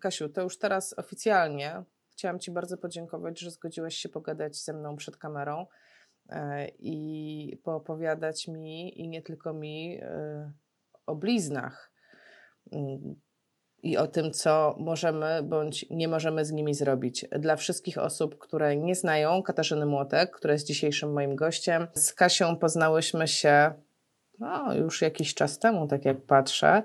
Kasiu, to już teraz oficjalnie chciałam Ci bardzo podziękować, że zgodziłaś się pogadać ze mną przed kamerą e, i poopowiadać mi i nie tylko mi e, o bliznach mm, i o tym, co możemy bądź nie możemy z nimi zrobić. Dla wszystkich osób, które nie znają Katarzyny Młotek, która jest dzisiejszym moim gościem, z Kasią poznałyśmy się no, już jakiś czas temu, tak jak patrzę.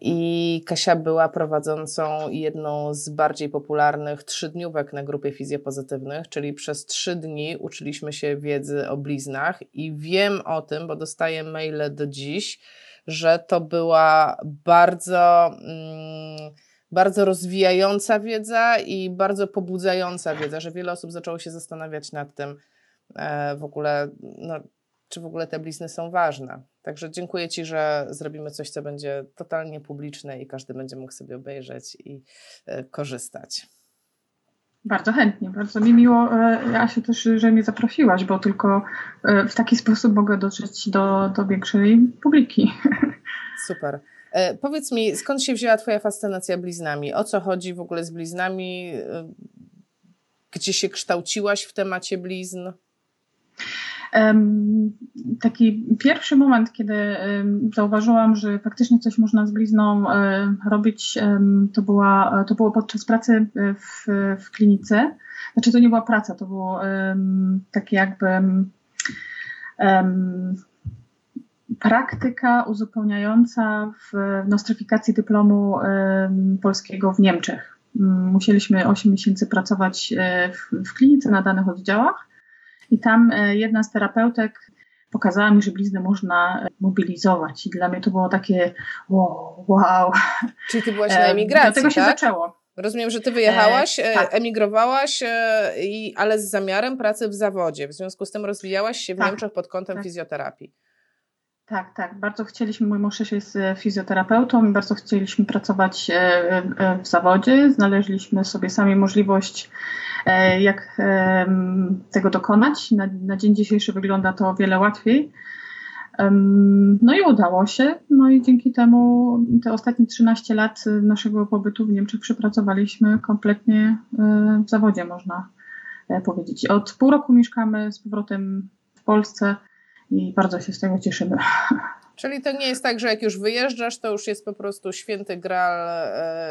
I Kasia była prowadzącą jedną z bardziej popularnych trzydniówek na grupie fizjopozytywnych, czyli przez trzy dni uczyliśmy się wiedzy o bliznach i wiem o tym, bo dostaję maile do dziś, że to była bardzo, mm, bardzo rozwijająca wiedza i bardzo pobudzająca wiedza, że wiele osób zaczęło się zastanawiać nad tym e, w ogóle, no, czy w ogóle te blizny są ważne. Także dziękuję Ci, że zrobimy coś, co będzie totalnie publiczne i każdy będzie mógł sobie obejrzeć i e, korzystać. Bardzo chętnie, bardzo mi miło, e, się też, że mnie zaprosiłaś, bo tylko e, w taki sposób mogę dotrzeć do, do większej publiki. Super. Powiedz mi, skąd się wzięła Twoja fascynacja bliznami? O co chodzi w ogóle z bliznami? Gdzie się kształciłaś w temacie blizn? Taki pierwszy moment, kiedy zauważyłam, że faktycznie coś można z blizną robić, to, była, to było podczas pracy w, w klinice. Znaczy to nie była praca, to było takie jakby praktyka uzupełniająca w nostryfikacji dyplomu polskiego w Niemczech. Musieliśmy 8 miesięcy pracować e, w, w klinice na danych oddziałach i tam e, jedna z terapeutek pokazała mi, że blizny można e, mobilizować. I dla mnie to było takie wow. wow. Czyli ty byłaś na emigracji, Do tego się tak? zaczęło. Rozumiem, że ty wyjechałaś, e, tak. emigrowałaś, i, ale z zamiarem pracy w zawodzie. W związku z tym rozwijałaś się w tak. Niemczech pod kątem tak. fizjoterapii. Tak, tak. Bardzo chcieliśmy, mój mąż jest fizjoterapeutą i bardzo chcieliśmy pracować w zawodzie. Znaleźliśmy sobie sami możliwość E, jak tego dokonać. Na, na dzień dzisiejszy wygląda to o wiele łatwiej. No i udało się. No i dzięki temu te ostatnie 13 lat naszego pobytu w Niemczech przepracowaliśmy kompletnie e, w zawodzie, można e, powiedzieć. Od pół roku mieszkamy z powrotem w Polsce i bardzo się z tego cieszymy. Czyli to nie jest tak, że jak już wyjeżdżasz, to już jest po prostu święty gral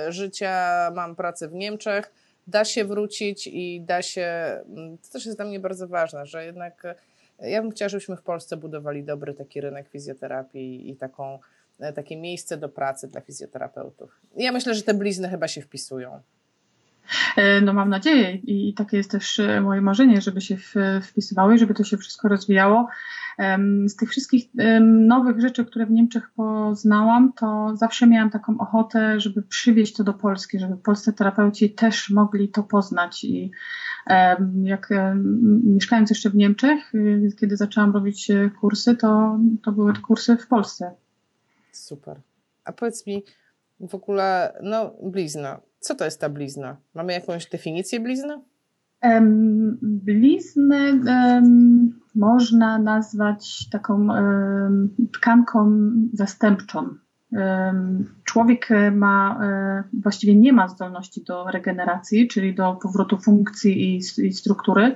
życia, mam pracę w Niemczech da się wrócić i da się, mm, to też jest dla mnie bardzo ważne, że jednak e, ja bym chciała, żebyśmy w Polsce budowali dobry taki rynek fizjoterapii i taką, e, takie miejsce do pracy dla fizjoterapeutów. Ja myślę, że te blizny chyba się wpisują. E, no mam nadzieję i takie jest też moje marzenie, żeby się wpisywały, żeby to się wszystko rozwijało. Z tych wszystkich nowych rzeczy, które w Niemczech poznałam, to zawsze miałam taką ochotę, żeby przywieźć to do Polski, żeby polscy terapeuci też mogli to poznać. I jak mieszkając jeszcze w Niemczech, y, kiedy zaczęłam robić e, kursy, to, to były kursy w Polsce. Super. A powiedz mi w ogóle, no blizna. Co to jest ta blizna? Mamy jakąś definicję blizny? Bliznę można nazwać taką tkanką zastępczą. Człowiek ma, e, właściwie nie ma zdolności do regeneracji, czyli do powrotu funkcji i, i struktury.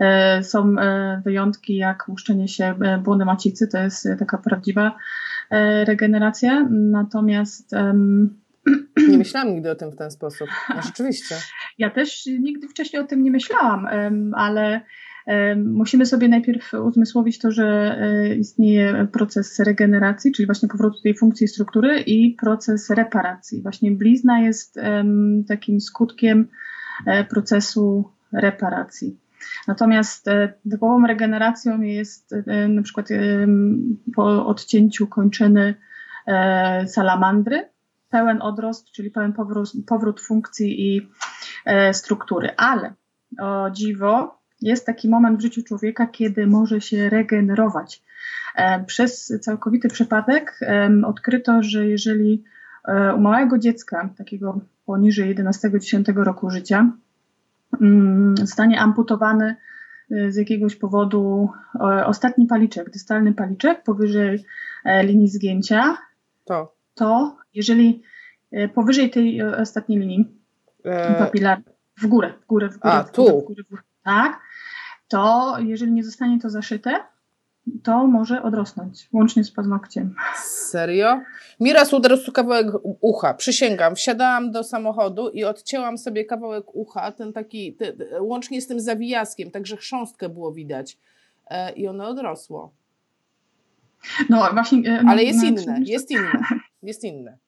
E, są e, wyjątki jak łuszczenie się błony macicy, to jest taka prawdziwa regeneracja. Natomiast nie myślałam nigdy o tym w ten sposób. No, rzeczywiście. Ja też nigdy wcześniej o tym nie myślałam, ale musimy sobie najpierw uzmysłowić to, że e, istnieje proces regeneracji, czyli właśnie powrotu tej funkcji struktury i proces reparacji. Właśnie blizna jest takim skutkiem e, procesu reparacji. Natomiast e, typową regeneracją jest na przykład po odcięciu kończyny salamandry, pełen odrost, czyli pełen powrót, powrót funkcji i struktury. Ale o dziwo, jest taki moment w życiu człowieka, kiedy może się regenerować. E, przez całkowity przypadek odkryto, że jeżeli e, u małego dziecka, takiego poniżej 11-10 roku życia, mm, zostanie amputowany e, z jakiegoś powodu ostatni paliczek, dystalny paliczek powyżej linii zgięcia, to, to jeżeli powyżej tej ostatniej linii papilar w górę, w górę, w górę. A, w tu. Górę, w górę, w górę. Tak, to jeżeli nie zostanie to zaszyte, to może odrosnąć, łącznie z paznokciem. Serio? Mi raz uderzył kawałek ucha, przysięgam. Wsiadałam do samochodu i odcięłam sobie kawałek ucha, ten taki, łącznie z tym zawijaskiem, także chrząstkę było widać. E, I ono odrosło. No właśnie. e, Ale jest no, inne, jest inne, jest inne.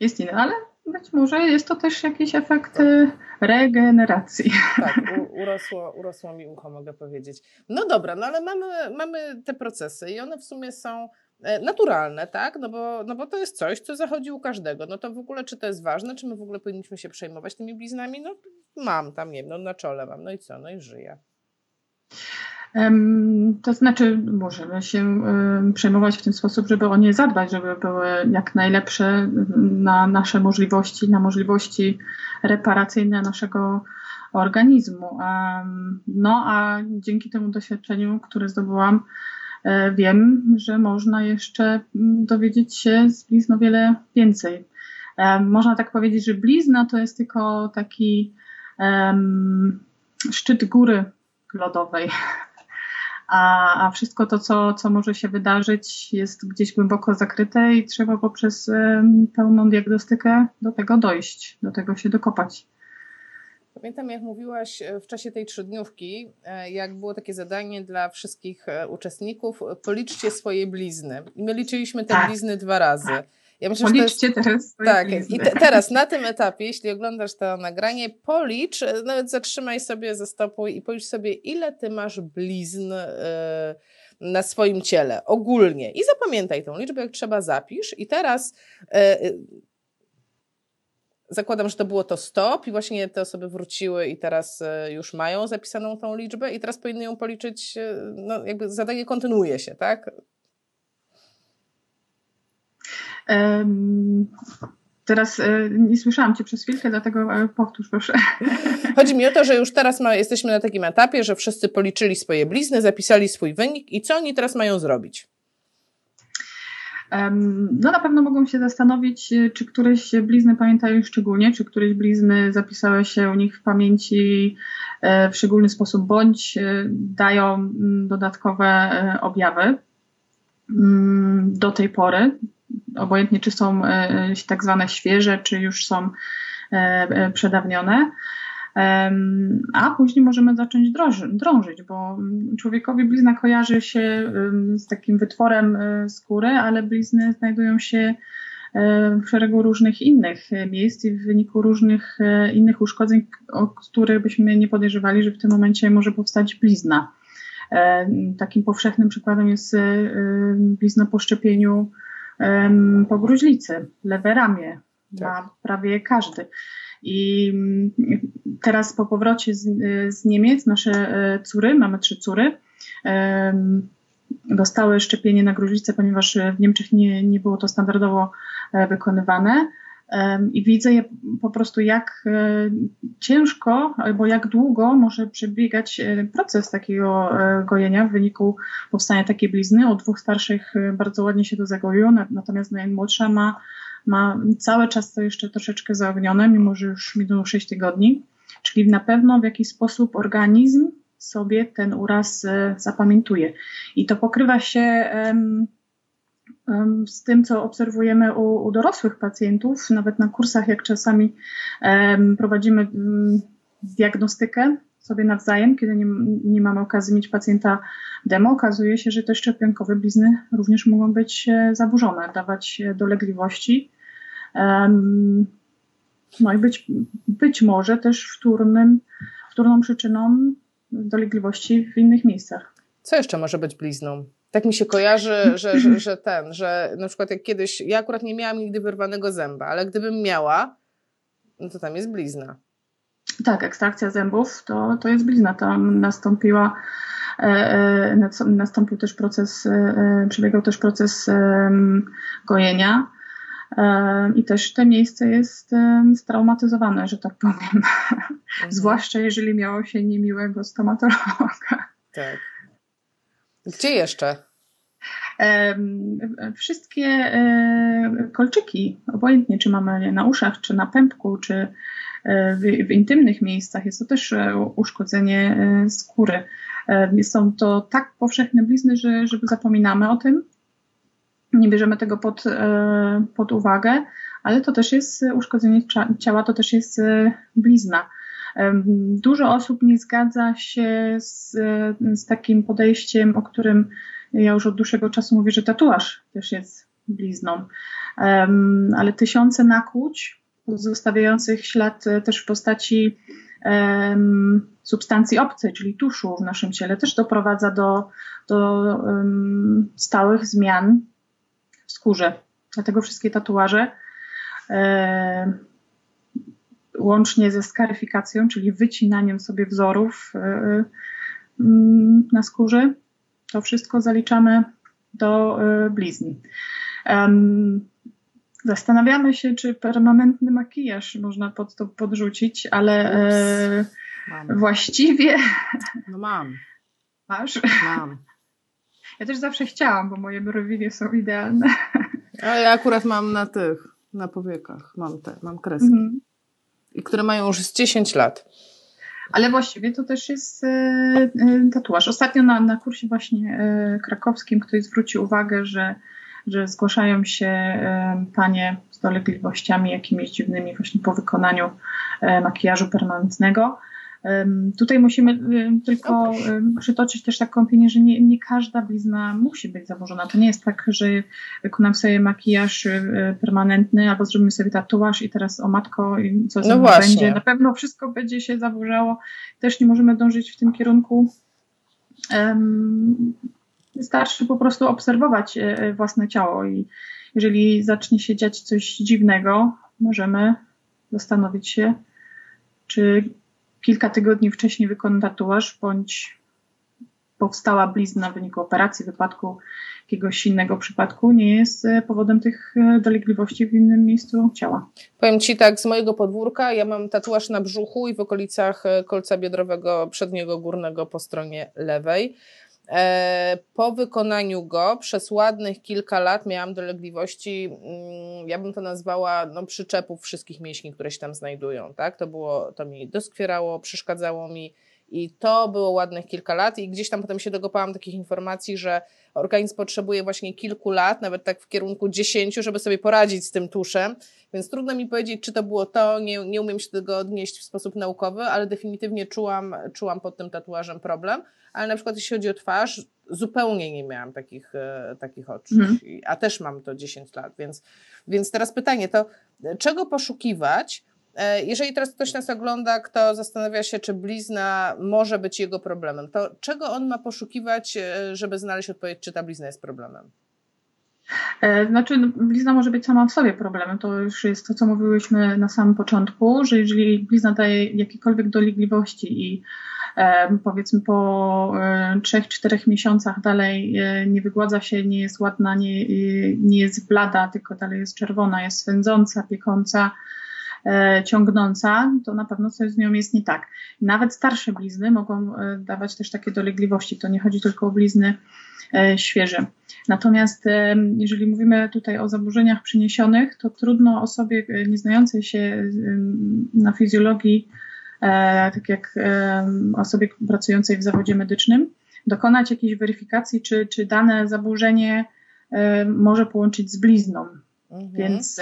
Jest inne, ale być może jest to też jakiś efekt e, regeneracji. Tak, u, urosło, urosło mi ucho, mogę powiedzieć. No dobra, no ale mamy, mamy te procesy i one w sumie są e, naturalne, tak? No bo, no bo to jest coś, co zachodzi u każdego. No to w ogóle, czy to jest ważne, czy my w ogóle powinniśmy się przejmować tymi bliznami? No mam tam, nie wiem, no na czole mam, no i co? No i żyję. To znaczy, możemy się przejmować w ten sposób, żeby o nie zadbać, żeby były jak najlepsze na nasze możliwości, na możliwości reparacyjne naszego organizmu. No a dzięki temu doświadczeniu, które zdobyłam, e, wiem, że można jeszcze dowiedzieć się z blizn o wiele więcej. Można tak powiedzieć, że blizna to jest tylko taki em, szczyt góry lodowej. A, a wszystko to, co, co może się wydarzyć, jest gdzieś głęboko zakryte i trzeba poprzez pełną diagnostykę do tego dojść, do tego się dokopać. Pamiętam, jak mówiłaś e, w czasie tej trzydniówki, e, jak było takie zadanie dla wszystkich e, uczestników, policzcie swoje blizny. I my liczyliśmy te Tak. blizny dwa razy. Ja myślę, to jest Policzcie teraz Tak, i te, teraz na tym etapie, jeśli oglądasz to nagranie, policz, e, nawet zatrzymaj sobie, zastopuj i policz sobie, ile ty masz blizn e, na swoim ciele ogólnie. I zapamiętaj tą liczbę, jak trzeba zapisz. I teraz e, zakładam, że to było to stop i właśnie te osoby wróciły i teraz już mają zapisaną tą liczbę i teraz powinny ją policzyć, no jakby zadanie kontynuuje się, tak? Teraz e, nie słyszałam Cię przez chwilkę, dlatego e, powtórz proszę. Chodzi mi o to, że już teraz ma, jesteśmy na takim etapie, że wszyscy policzyli swoje blizny, zapisali swój wynik i co oni teraz mają zrobić? No na pewno mogą się zastanowić, e, czy któreś blizny pamiętają szczególnie, czy któreś blizny zapisały się u nich w pamięci w szczególny sposób, bądź dają mm, dodatkowe objawy mm, do tej pory. Obojętnie, czy są e, tak zwane świeże, czy już są e, e, przedawnione. A później możemy zacząć drąży, drążyć, bo człowiekowi blizna kojarzy się z takim wytworem e, skóry, ale blizny znajdują się e, w szeregu różnych innych e, miejsc i w wyniku różnych e, innych uszkodzeń, o których byśmy nie podejrzewali, że w tym momencie może powstać blizna. E, Takim powszechnym przykładem jest e, e, blizna po szczepieniu po gruźlicy, lewe ramię. Ma prawie każdy. I mm, teraz po powrocie z, z Niemiec nasze e, córy, mamy trzy córy, dostały szczepienie na gruźlicę, ponieważ w Niemczech nie, nie było to standardowo e, wykonywane. I widzę po prostu, jak e, ciężko albo jak długo może przebiegać e, proces takiego e, gojenia w wyniku powstania takiej blizny. U dwóch starszych bardzo ładnie się to zagoiło, na- natomiast najmłodsza ma, ma cały czas to jeszcze troszeczkę zaognione, mimo że już minęło 6 tygodni. Czyli na pewno w jakiś sposób organizm sobie ten uraz zapamiętuje. I to pokrywa się z tym, co obserwujemy u, u dorosłych pacjentów, nawet na kursach, jak czasami prowadzimy mm, diagnostykę sobie nawzajem, kiedy nie, nie mamy okazji mieć pacjenta demo, okazuje się, że te szczepionkowe blizny również mogą być e, zaburzone, dawać e, dolegliwości. No i być, być może też wtórnym, wtórną przyczyną dolegliwości w innych miejscach. Co jeszcze może być blizną? Tak mi się kojarzy, że, że, że ten, że na przykład jak kiedyś, ja akurat nie miałam nigdy wyrwanego zęba, ale gdybym miała, no to tam jest blizna. Tak, ekstrakcja zębów to, to jest blizna. Tam nastąpiła, e, e, nas- nastąpił też proces, e, przebiegał też proces gojenia. I też to miejsce jest straumatyzowane, że tak powiem. Mhm. Zwłaszcza jeżeli miało się niemiłego stomatologa. Tak. Gdzie jeszcze? Wszystkie e, kolczyki, obojętnie czy mamy je na uszach, czy na pępku, czy, w, w intymnych miejscach. Jest to też uszkodzenie skóry. Są to tak powszechne blizny, że żeby zapominamy o tym, nie bierzemy tego pod, pod uwagę, ale to też jest uszkodzenie ciała, to też jest blizna. Dużo osób nie zgadza się z, z takim podejściem, o którym ja już od dłuższego czasu mówię, że tatuaż też jest blizną. Ale tysiące nakłuć zostawiających ślad e, też w postaci substancji obcej, czyli tuszu w naszym ciele, też doprowadza do, do stałych zmian w skórze. Dlatego wszystkie tatuaże um, łącznie ze skaryfikacją, czyli wycinaniem sobie wzorów e, mm, na skórze, to wszystko zaliczamy do e, blizn. Zastanawiamy się, czy permanentny makijaż można pod to podrzucić, ale e, właściwie. No mam. Masz? Mam. Ja też zawsze chciałam, bo moje brwi nie są idealne. Ale ja akurat mam na tych, na powiekach, mam te, mam kreski. Mhm które mają już z 10 lat. Ale właściwie to też jest e, e, tatuaż. Ostatnio na, na kursie właśnie e, krakowskim ktoś zwrócił uwagę, że, że zgłaszają się panie z dolegliwościami jakimiś dziwnymi właśnie po wykonaniu makijażu permanentnego Tutaj musimy tylko przytoczyć też taką opinię, że nie, nie każda blizna musi być założona. To nie jest tak, że wykonam sobie makijaż y, permanentny albo zrobimy sobie tatuaż i teraz o matko, co no będzie. Na pewno wszystko będzie się zaburzało. Też nie możemy dążyć w tym kierunku. Wystarczy po prostu obserwować e, e, własne ciało i jeżeli zacznie się dziać coś dziwnego, możemy zastanowić się, czy kilka tygodni wcześniej wykonał tatuaż, bądź powstała blizna w wyniku operacji, wypadku, jakiegoś innego przypadku, nie jest e, powodem tych e, dolegliwości w innym miejscu ciała. Powiem Ci tak, z mojego podwórka ja mam tatuaż na brzuchu i w okolicach e, kolca biodrowego przedniego górnego po stronie lewej. E, po wykonaniu go przez ładnych kilka lat miałam dolegliwości, mm, ja bym to nazwała no, przyczepów wszystkich mięśni, które się tam znajdują. Tak? To, było, to mi doskwierało, przeszkadzało mi i to było ładnych kilka lat i gdzieś tam potem się dogopałam takich informacji, że organizm potrzebuje właśnie kilku lat, nawet tak w kierunku dziesięciu, żeby sobie poradzić z tym tuszem, więc trudno mi powiedzieć, czy to było to, nie, nie umiem się tego odnieść w sposób naukowy, ale definitywnie czułam, czułam pod tym tatuażem problem, ale na przykład jeśli chodzi o twarz, zupełnie nie miałam takich, e, takich oczu, mhm. a też mam to 10 lat, więc, więc teraz pytanie to, czego poszukiwać, e, jeżeli teraz ktoś nas ogląda, kto zastanawia się, czy blizna może być jego problemem, to czego on ma poszukiwać, e, żeby znaleźć odpowiedź, czy ta blizna jest problemem? Znaczy, no, blizna może być sama w sobie problemem. To już jest to, co mówiłyśmy na samym początku, że jeżeli blizna daje jakiekolwiek dolegliwości i powiedzmy po 3-4 e, miesiącach dalej e, nie wygładza się, nie jest ładna, nie, e, nie jest blada, tylko dalej jest czerwona, jest swędząca, piekąca, ciągnąca, to na pewno coś z nią jest nie tak. Nawet starsze blizny mogą dawać też takie dolegliwości. To nie chodzi tylko o blizny świeże. Natomiast jeżeli mówimy tutaj o zaburzeniach przyniesionych, to trudno osobie nieznającej się na fizjologii tak jak e, osobie pracującej w zawodzie medycznym, dokonać jakiejś weryfikacji, czy, czy dane zaburzenie e, może połączyć z blizną. Mhm. Więc.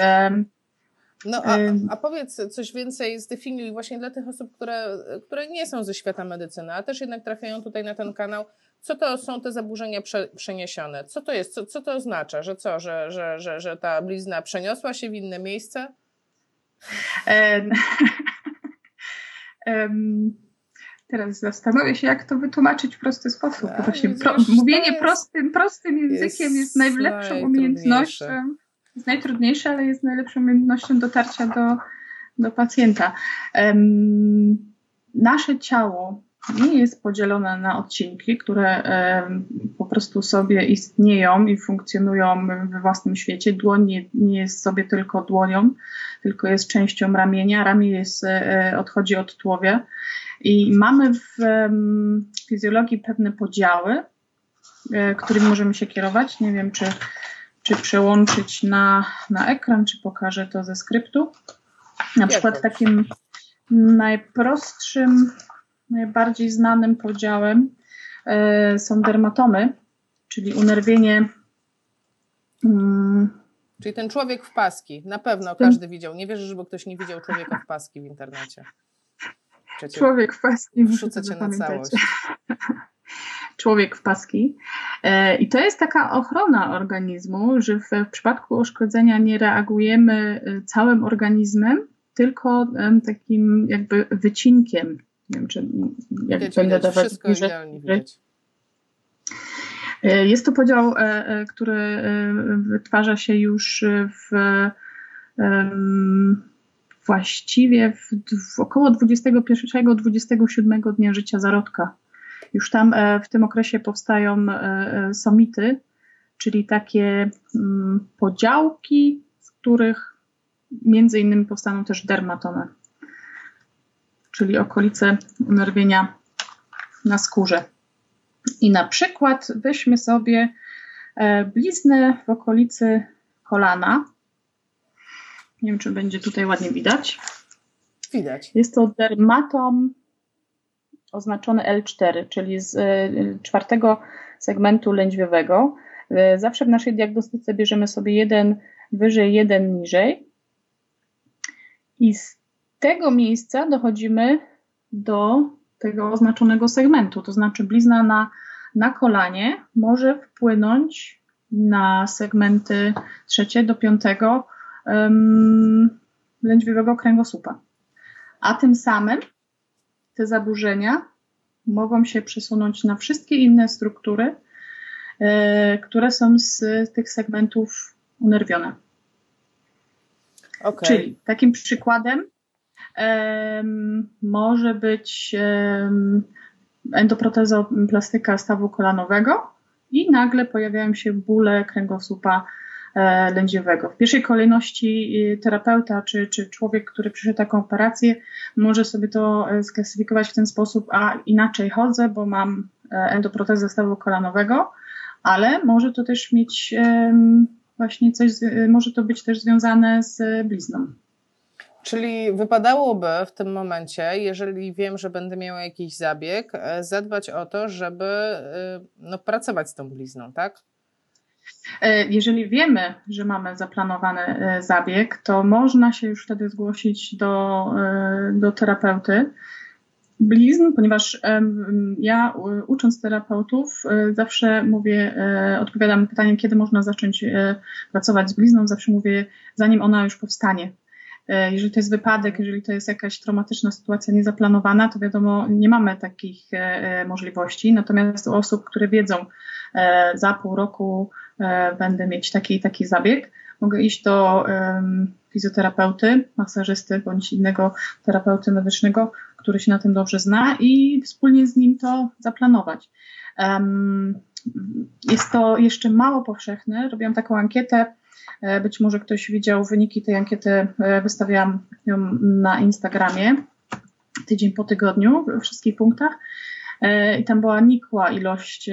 No, a, a powiedz coś więcej, zdefiniuj właśnie dla tych osób, które, które nie są ze świata medycyny, a też jednak trafiają tutaj na ten kanał. Co to są te zaburzenia prze, przeniesione? Co to jest? Co, co to oznacza? Że co? Że, że, że, że ta blizna przeniosła się w inne miejsce? Teraz zastanowię się, jak to wytłumaczyć w prosty sposób. A, właśnie pro, mówienie prostym, prostym językiem jest, jest najlepszą umiejętnością. Jest najtrudniejsze, ale jest najlepszą umiejętnością dotarcia do, do pacjenta. Um, nasze ciało nie jest podzielone na odcinki, które um, po prostu sobie istnieją i funkcjonują we własnym świecie. Dłoń nie, nie jest sobie tylko dłonią tylko jest częścią ramienia. Ramię jest, e, odchodzi od tułowia. I mamy w fizjologii pewne podziały, e, którymi możemy się kierować. Nie wiem, czy, czy przełączyć na, na ekran, czy pokażę to ze skryptu. Na przykład takim Najprostszym, najbardziej znanym podziałem e, są dermatomy, czyli unerwienie. Mm, czyli ten człowiek w paski. Na pewno każdy widział. Nie wierzę, żeby ktoś nie widział człowieka w paski w internecie. Przecież człowiek w paski. Wrzucę cię na całość. człowiek w paski. E, I to jest taka ochrona organizmu, że w, przypadku uszkodzenia nie reagujemy e, całym organizmem, tylko takim jakby wycinkiem. Nie wiem, czy jak widać, będę widać, dawać wszystko bliżej. widać. E, jest to podział, który wytwarza się już w właściwie w, w około 21-27 dnia życia zarodka. Już tam e, w tym okresie powstają e, e, somity, czyli takie podziałki, z których między innymi powstaną też dermatomy, czyli okolice unerwienia na skórze. I na przykład weźmy sobie bliznę w okolicy kolana. Nie wiem, czy będzie tutaj ładnie widać. Widać. Jest to dermatom oznaczony L4, czyli z y, czwartego segmentu lędźwiowego. Y, zawsze w naszej diagnostyce bierzemy sobie jeden wyżej, jeden niżej. I z tego miejsca dochodzimy do tego oznaczonego segmentu, to znaczy blizna na, na kolanie może wpłynąć na segmenty trzecie do piątego um, lędźwiowego kręgosłupa. A tym samym te zaburzenia mogą się przesunąć na wszystkie inne struktury, e, które są z tych segmentów unerwione. Okay. Czyli takim przykładem może być um, endoprotezoplastyka stawu kolanowego i nagle pojawiają się bóle kręgosłupa E, lędziowego. W pierwszej kolejności e, terapeuta czy, czy człowiek, który przyszedł taką operację, może sobie to e, sklasyfikować w ten sposób, a inaczej chodzę, bo mam endoprotezę stawu kolanowego, ale może to też mieć właśnie coś, może to być też związane z blizną. Czyli wypadałoby w tym momencie, jeżeli wiem, że będę miała jakiś zabieg, zadbać o to, żeby no, pracować z tą blizną, tak? E, jeżeli wiemy, że mamy zaplanowany e, zabieg, to można się już wtedy zgłosić do, e, do terapeuty blizn, ponieważ ja ucząc terapeutów zawsze mówię, odpowiadam na pytanie, kiedy można zacząć pracować z blizną, zawsze mówię, zanim ona już powstanie. Jeżeli to jest wypadek, jeżeli to jest jakaś traumatyczna sytuacja niezaplanowana, to wiadomo, nie mamy takich możliwości. Natomiast u osób, które wiedzą, za pół roku E, będę mieć taki taki zabieg, mogę iść do fizjoterapeuty, masażysty bądź innego terapeuty medycznego, który się na tym dobrze zna i wspólnie z nim to zaplanować. Jest to jeszcze mało powszechne. Robiłam taką ankietę. E, być może ktoś widział wyniki tej ankiety. E, wystawiałam ją na Instagramie tydzień po tygodniu w wszystkich punktach. E, I tam była nikła ilość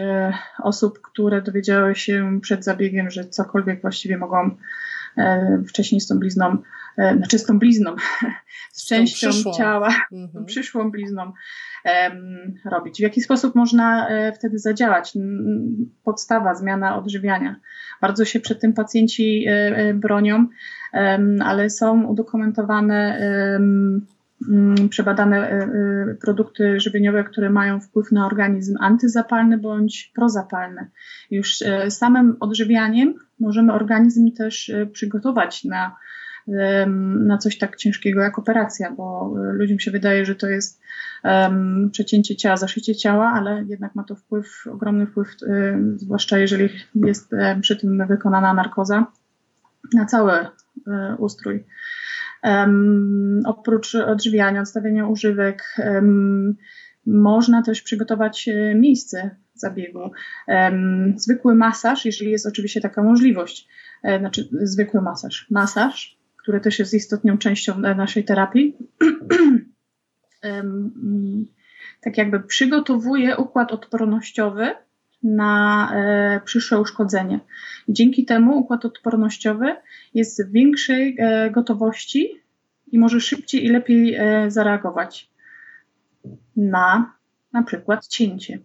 osób, które dowiedziały się przed zabiegiem, że cokolwiek właściwie mogą wcześniej z tą blizną, znaczy z tą blizną, z, z częścią przyszłą. ciała, mhm. przyszłą blizną robić. W jaki sposób można wtedy zadziałać? Podstawa, zmiana odżywiania. Bardzo się przed tym pacjenci bronią, ale są udokumentowane przebadane e, e, produkty żywieniowe, które mają wpływ na organizm antyzapalny bądź prozapalny. Już e, samym odżywianiem możemy organizm też przygotować na, na coś tak ciężkiego jak operacja, bo ludziom się wydaje, że to jest przecięcie ciała, zaszycie ciała, ale jednak ma to wpływ, ogromny wpływ, um, zwłaszcza jeżeli jest przy tym wykonana narkoza, na cały ustrój Um, oprócz odżywiania, odstawiania używek, można też przygotować e, miejsce zabiegu. Zwykły masaż, jeżeli jest oczywiście taka możliwość, e, znaczy zwykły masaż, masaż, który też jest istotną częścią naszej terapii, tak jakby przygotowuje układ odpornościowy na e, przyszłe uszkodzenie. Dzięki temu układ odpornościowy jest w większej e, gotowości i może szybciej i lepiej e, zareagować na na przykład cięcie.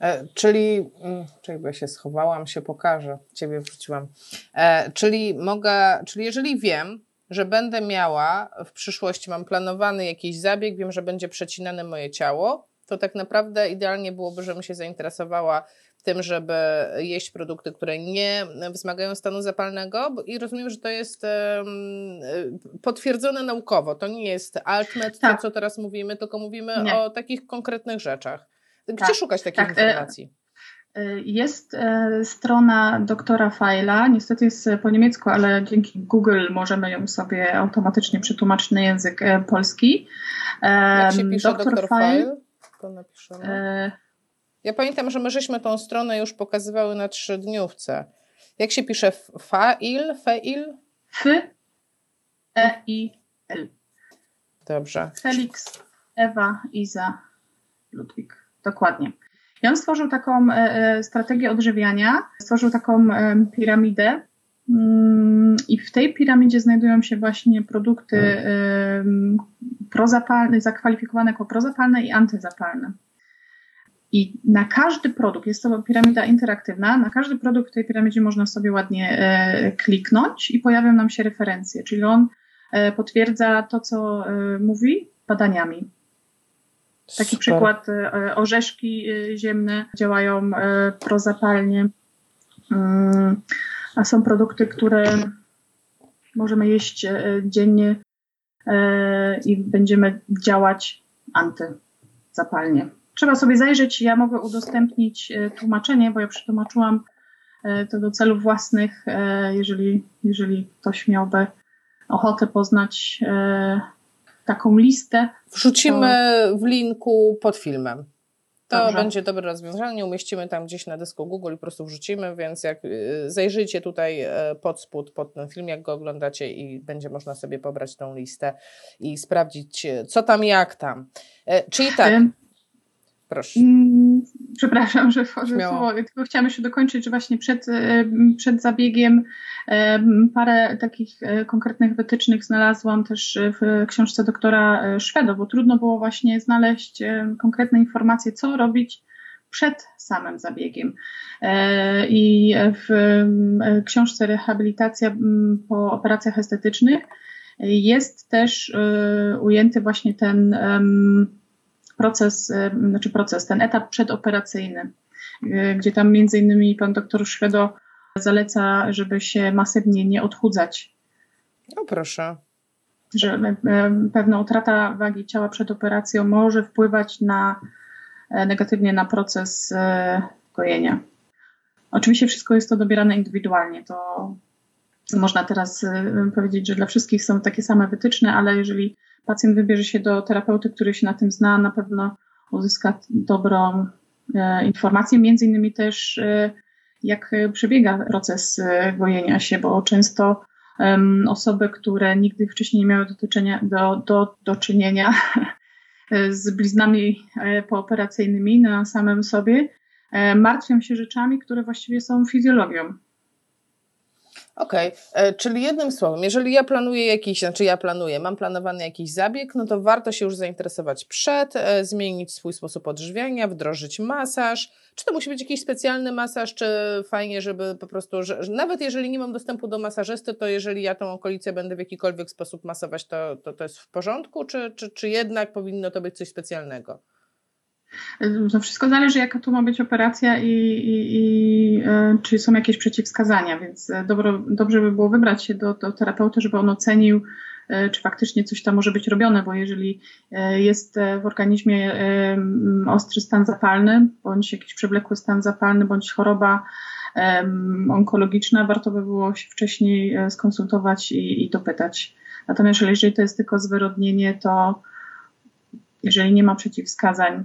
E, czyli, mm, czekaj, bo ja się schowałam, się pokażę, ciebie wrzuciłam. E, czyli mogę, czyli jeżeli wiem, że będę miała w przyszłości, mam planowany jakiś zabieg, wiem, że będzie przecinane moje ciało, to tak naprawdę idealnie byłoby, żebym się zainteresowała tym, żeby jeść produkty, które nie wzmagają stanu zapalnego i rozumiem, że to jest potwierdzone naukowo. To nie jest altmet, tak. to co teraz mówimy, tylko mówimy nie. o takich konkretnych rzeczach. Gdzie tak. szukać takich tak. E, informacji? E, jest e, strona doktora Fajla, niestety jest po niemiecku, ale dzięki Google możemy ją sobie automatycznie przetłumaczyć na język polski. Jak się pisze doktor, doktor File, to napiszemy. Ja pamiętam, że my żeśmy tą stronę już pokazywały na trzydniówce. Jak się pisze fail, fail? F, E, I, L. Dobrze. Felix, Ewa, Iza, Ludwik. Dokładnie. I on stworzył taką e, e strategię odżywiania, stworzył taką e, piramidę mm, i w tej piramidzie znajdują się właśnie produkty e, prozapalne, zakwalifikowane jako prozapalne i antyzapalne. I na każdy produkt, jest to piramida interaktywna, na każdy produkt w tej piramidzie można sobie ładnie kliknąć i pojawią nam się referencje, czyli on potwierdza to, co mówi badaniami. Taki Super. przykład, e, orzeszki e, ziemne działają prozapalnie, mm, a są produkty, które możemy jeść dziennie i będziemy działać antyzapalnie trzeba sobie zajrzeć. Ja mogę udostępnić tłumaczenie, bo ja przetłumaczyłam to do celów własnych, jeżeli, jeżeli ktoś miałby ochotę poznać taką listę. Wrzucimy to... w linku pod filmem. To Dobrze. będzie dobre rozwiązanie. Umieścimy tam gdzieś na dysku Google i po prostu wrzucimy, więc jak zajrzyjcie tutaj pod spód, pod ten film, jak go oglądacie i będzie można sobie pobrać tą listę i sprawdzić, co tam, jak tam. Czyli tak. Proszę. Przepraszam, że wchodzę w słowo, tylko chciałam jeszcze dokończyć, że właśnie przed, e, przed zabiegiem e, parę takich e, konkretnych wytycznych znalazłam też w książce doktora Szwedo, bo trudno było właśnie znaleźć konkretne informacje, co robić przed samym zabiegiem. I w książce Rehabilitacja po operacjach estetycznych jest też ujęty właśnie ten proces, y, znaczy proces, ten etap przedoperacyjny, y, gdzie tam między innymi pan doktor Szwedo zaleca, żeby się masywnie nie odchudzać. No proszę. Że y, pewna utrata wagi ciała przed operacją może wpływać na, negatywnie na proces gojenia. Oczywiście wszystko jest to dobierane indywidualnie. To można teraz powiedzieć, że dla wszystkich są takie same wytyczne, ale jeżeli pacjent wybierze się do terapeuty, który się na tym zna, na pewno uzyska dobrą e, informację, między innymi też e, jak przebiega proces e, gojenia się, bo często osoby, które nigdy wcześniej nie miały do, do, do, do czynienia z bliznami pooperacyjnymi na samym sobie, martwią się rzeczami, które właściwie są fizjologią. Okej, okay. E, czyli jednym słowem, jeżeli ja planuję jakiś, znaczy ja planuję, mam planowany jakiś zabieg, no to warto się już zainteresować przed, e, zmienić swój sposób odżywiania, wdrożyć masaż. Czy to musi być jakiś specjalny masaż, czy fajnie, żeby po prostu, że, nawet jeżeli nie mam dostępu do masażysty, to jeżeli ja tą okolicę będę w jakikolwiek sposób masować, to, to, to jest w porządku, czy, czy, czy jednak powinno to być coś specjalnego? To wszystko zależy, jaka tu ma być operacja i, i, i e, czy są jakieś przeciwwskazania, więc e, dobro, dobrze by było wybrać się do, do terapeuty, żeby on ocenił, e, czy faktycznie coś tam może być robione, bo jeżeli jest w organizmie ostry stan zapalny, bądź jakiś przewlekły stan zapalny, bądź choroba onkologiczna, warto by było się wcześniej skonsultować i, i dopytać. Natomiast jeżeli to jest tylko zwyrodnienie, to jeżeli nie ma przeciwwskazań,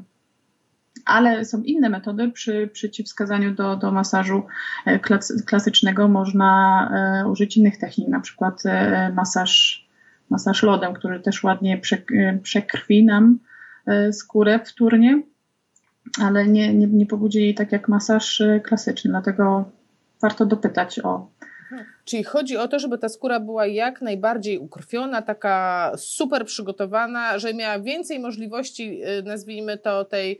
ale są inne metody. Przy przeciwwskazaniu do, do masażu e, klasycznego można e, użyć innych technik, na przykład e, masaż, masaż lodem, który też ładnie przekrwi nam skórę wtórnie, ale nie, nie, nie pobudzi jej tak jak masaż klasyczny, dlatego warto dopytać o, Czyli chodzi o to, żeby ta skóra była jak najbardziej ukrwiona, taka super przygotowana, że miała więcej możliwości, y, nazwijmy to tej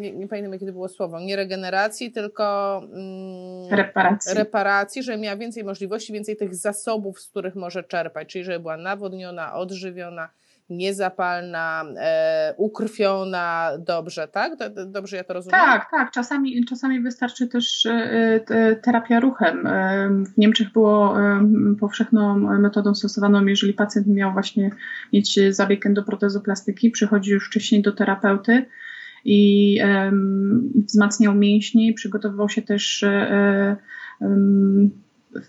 nie, nie pamiętam jakie to było słowo, nie regeneracji, tylko mm, reparacji. reparacji, że miała więcej możliwości, więcej tych zasobów, z których może czerpać, czyli żeby była nawodniona, odżywiona, niezapalna, e, ukrwiona dobrze, tak? Dobrze ja to rozumiem? Tak, tak. Czasami, czasami wystarczy też e, terapia ruchem. E, w Niemczech było e, powszechną metodą stosowaną, jeżeli pacjent miał właśnie mieć zabieg endoprotezu plastyki, przychodzi już wcześniej do terapeuty i wzmacniał mięśnie, przygotowywał się też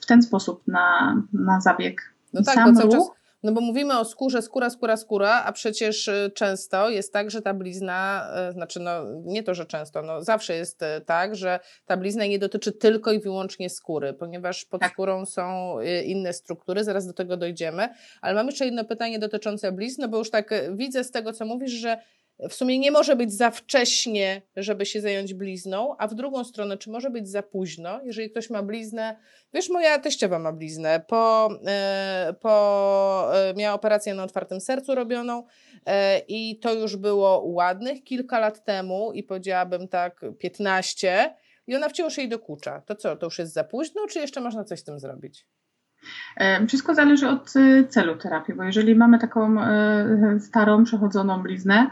w ten sposób na, na zabieg. No tak, Sam bo cały czas no bo mówimy o skórze, skóra, skóra, skóra, a przecież y, często jest tak, że ta blizna, y, znaczy no nie to, że często, no zawsze jest y, tak, że ta blizna nie dotyczy tylko i wyłącznie skóry, ponieważ pod tak. skórą są inne struktury, zaraz do tego dojdziemy. Ale mam jeszcze jedno pytanie dotyczące blizny, bo już tak widzę z tego, co mówisz, że w sumie nie może być za wcześnie, żeby się zająć blizną, a w drugą stronę, czy może być za późno, jeżeli ktoś ma bliznę, wiesz, moja teściowa ma bliznę, po, e, po, e, miała operację na otwartym sercu robioną e, i to już było ładnych kilka lat temu i powiedziałabym tak 15 i ona wciąż jej dokucza. To co, to już jest za późno, czy jeszcze można coś z tym zrobić? Wszystko zależy od y, celu terapii, bo jeżeli mamy taką y, starą, przechodzoną bliznę,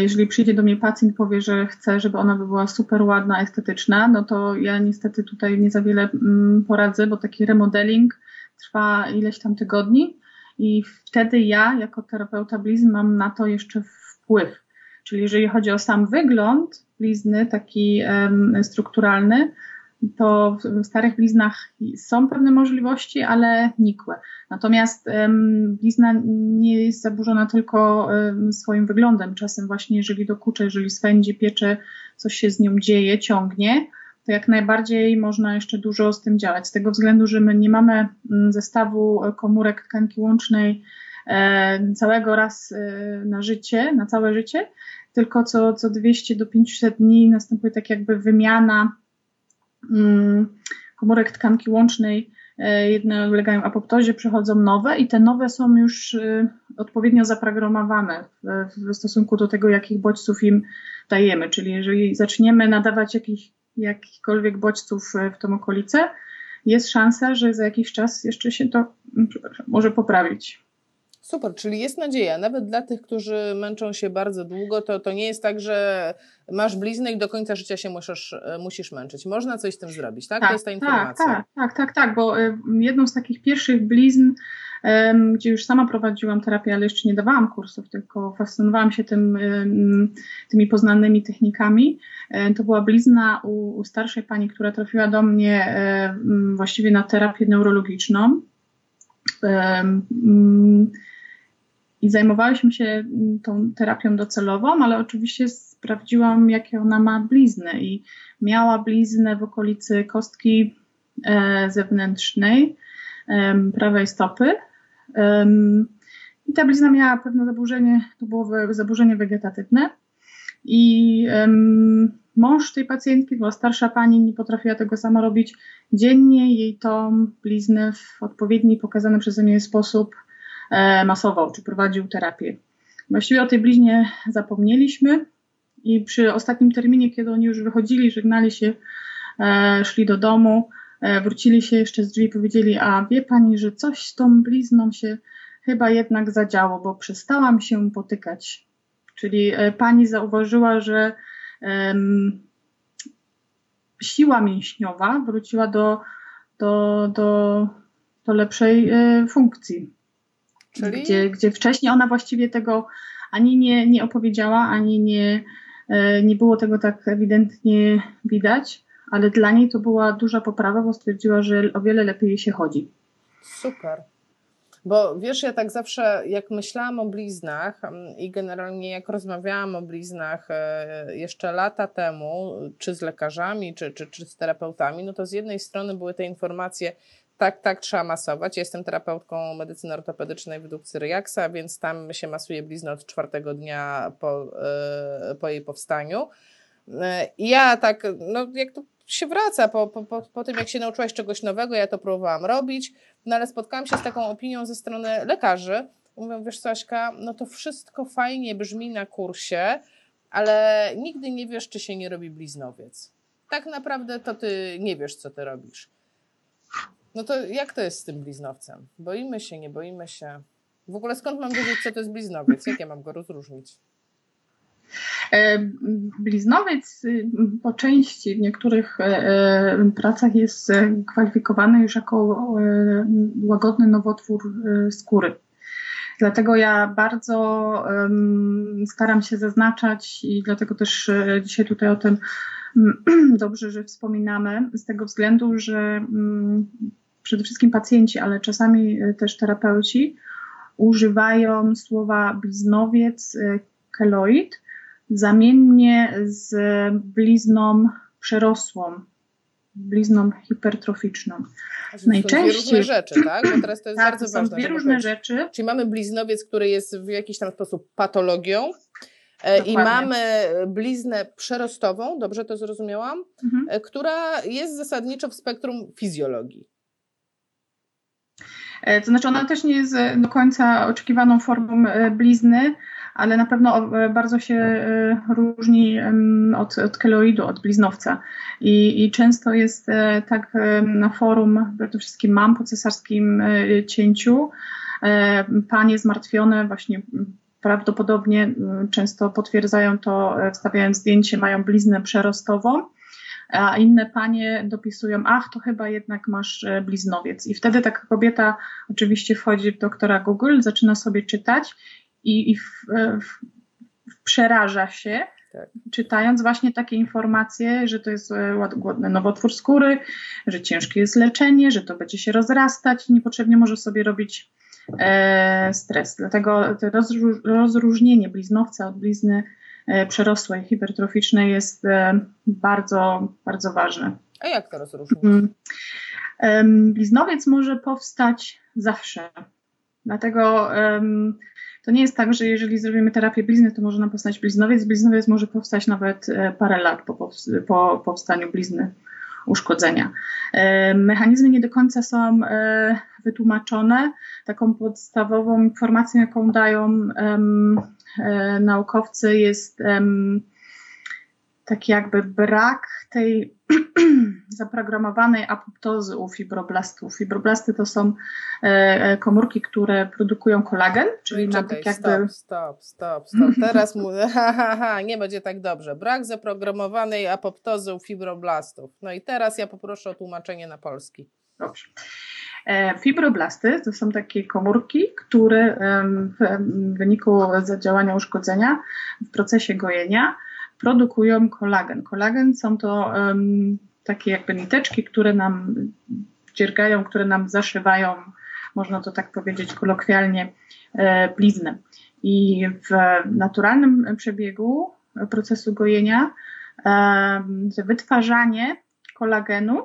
jeżeli przyjdzie do mnie pacjent i powie, że chce, żeby ona była super ładna, estetyczna, no to ja niestety tutaj nie za wiele mm, poradzę, bo taki remodeling trwa ileś tam tygodni i wtedy ja, jako terapeuta blizn, mam na to jeszcze wpływ. Czyli jeżeli chodzi o sam wygląd blizny, taki strukturalny, to w starych bliznach są pewne możliwości, ale nikłe. Natomiast blizna nie jest zaburzona tylko swoim wyglądem. Czasem właśnie jeżeli dokucza, jeżeli swędzi, piecze, coś się z nią dzieje, ciągnie, to jak najbardziej można jeszcze dużo z tym działać. Z tego względu, że my nie mamy mm, zestawu komórek tkanki łącznej e, całego raz e, na życie, na całe życie, tylko co, co 200 do 500 dni następuje tak jakby wymiana komórek tkanki łącznej, e, jedne ulegają apoptozie, przychodzą nowe i te nowe są już e, odpowiednio zaprogramowane w, stosunku do tego, jakich bodźców im dajemy. Czyli jeżeli zaczniemy nadawać jakich, jakichkolwiek bodźców e, w tą okolicę, jest szansa, że za jakiś czas jeszcze się to mm, może poprawić. Super, czyli jest nadzieja. Nawet dla tych, którzy męczą się bardzo długo, to, to nie jest tak, że masz bliznę i do końca życia się musisz, e, musisz męczyć. Można coś z tym zrobić, tak? tak to jest ta informacja. Tak, tak, tak, tak, bo e, jedną z takich pierwszych blizn, gdzie już sama prowadziłam terapię, ale jeszcze nie dawałam kursów, tylko fascynowałam się tym, tymi poznanymi technikami. E, to była blizna u, u starszej pani, która trafiła do mnie właściwie na terapię neurologiczną i zajmowałyśmy się mm, tą terapią docelową, ale oczywiście sprawdziłam, jakie ona ma blizny i miała bliznę w okolicy kostki e, zewnętrznej prawej stopy. I ta blizna miała pewne zaburzenie, to było zaburzenie wegetatywne. I mąż tej pacjentki, była starsza pani, nie potrafiła tego sama robić. Dziennie jej tą bliznę w odpowiedni, pokazany przeze mnie sposób masował, czy prowadził terapię. Właściwie o tej bliźnie zapomnieliśmy i przy ostatnim terminie, kiedy oni już wychodzili, żegnali się, e, szli do domu, e, wrócili się jeszcze z drzwi i powiedzieli, a wie pani, że coś z tą blizną się chyba jednak zadziało, bo przestałam się potykać. Czyli pani zauważyła, że siła mięśniowa wróciła do, do, do, do lepszej funkcji. Czyli... Gdzie, gdzie wcześniej ona właściwie tego ani nie, nie opowiedziała, ani nie, e, nie było tego tak ewidentnie widać, ale dla niej to była duża poprawa, bo stwierdziła, że o wiele lepiej jej się chodzi. Super. Bo wiesz, ja tak zawsze, jak myślałam o bliznach mm, i generalnie jak rozmawiałam o bliznach e, jeszcze lata temu, czy z lekarzami, czy, czy, czy z terapeutami, no to z jednej strony były te informacje, tak, tak, trzeba masować. Jestem terapeutką medycyny ortopedycznej według Cyriaksa, więc tam się masuje bliznę od czwartego dnia po, e, po jej powstaniu. E, I ja tak, no jak to się wraca po, po, po tym, jak się nauczyłaś czegoś nowego, ja to próbowałam robić, no ale spotkałam się z taką opinią ze strony lekarzy. Mówią, wiesz Saśka, no to wszystko fajnie brzmi na kursie, ale nigdy nie wiesz, czy się nie robi bliznowiec. Tak naprawdę to ty nie wiesz, co ty robisz. No to jak to jest z tym bliznowcem? Boimy się, nie boimy się? W ogóle skąd mam wiedzieć, co to jest bliznowiec? Jak ja mam go rozróżnić? E, bliznowiec y, po części w niektórych e, e, pracach jest kwalifikowany już jako łagodny nowotwór skóry. Dlatego ja bardzo staram się zaznaczać i dlatego też dzisiaj tutaj o tym dobrze, że wspominamy, z tego względu, że mm, przede wszystkim pacjenci, ale czasami też terapeuci używają słowa bliznowiec, keloid, zamiennie z blizną przerosłą, blizną hipertroficzną. Najczęściej. To różne rzeczy, tak? Bo teraz to jest tak, bardzo to są ważne. dwie różne rzeczy. Czyli mamy bliznowiec, który jest w jakiś tam sposób patologią. E, Dokładnie. I mamy bliznę przerostową, dobrze to zrozumiałam, mhm. E, która jest zasadniczo w spektrum fizjologii. E, to znaczy, ona też nie jest do końca oczekiwaną formą blizny, ale na pewno e, bardzo się e, różni od, od keloidu, od bliznowca. I, I często jest e, tak na forum, przede wszystkim mam po cesarskim cięciu, panie zmartwione właśnie prawdopodobnie często potwierdzają to, wstawiając zdjęcie, mają bliznę przerostową, a inne panie dopisują, ach, to chyba jednak masz bliznowiec. I wtedy taka kobieta oczywiście wchodzi w doktora Google, zaczyna sobie czytać i, i w, w, przeraża się, tak. czytając właśnie takie informacje, że to jest e, łagodny nowotwór skóry, że ciężkie jest leczenie, że to będzie się rozrastać i niepotrzebnie może sobie robić e, stres. Dlatego to rozróżnienie bliznowca od blizny e, przerosłej, hipertroficznej jest e, bardzo, bardzo ważne. A jak to rozróżnić? Mm. Bliznowiec może powstać zawsze. Dlatego to nie jest tak, że jeżeli zrobimy terapię blizny, to może nam powstać bliznowiec. Bliznowiec może powstać nawet e, parę lat po, po powstaniu blizny uszkodzenia. E, mechanizmy nie do końca są e, wytłumaczone. Taką podstawową informacją, jaką dają naukowcy, jest taki jakby brak tej zaprogramowanej apoptozy u fibroblastów. Fibroblasty to są e, e, komórki, które produkują kolagen, czyli no tak jakby... Stop, stop, stop, stop. Teraz mówię, ha, ha, ha, nie będzie tak dobrze. Brak zaprogramowanej apoptozy u fibroblastów. No i teraz ja poproszę o tłumaczenie na polski. Dobrze. E, fibroblasty to są takie komórki, które w wyniku zadziałania uszkodzenia w procesie gojenia produkują kolagen. Kolagen są to takie jakby niteczki, które nam dziergają, które nam zaszywają, można to tak powiedzieć kolokwialnie, e, bliznę. I w naturalnym przebiegu procesu gojenia wytwarzanie kolagenu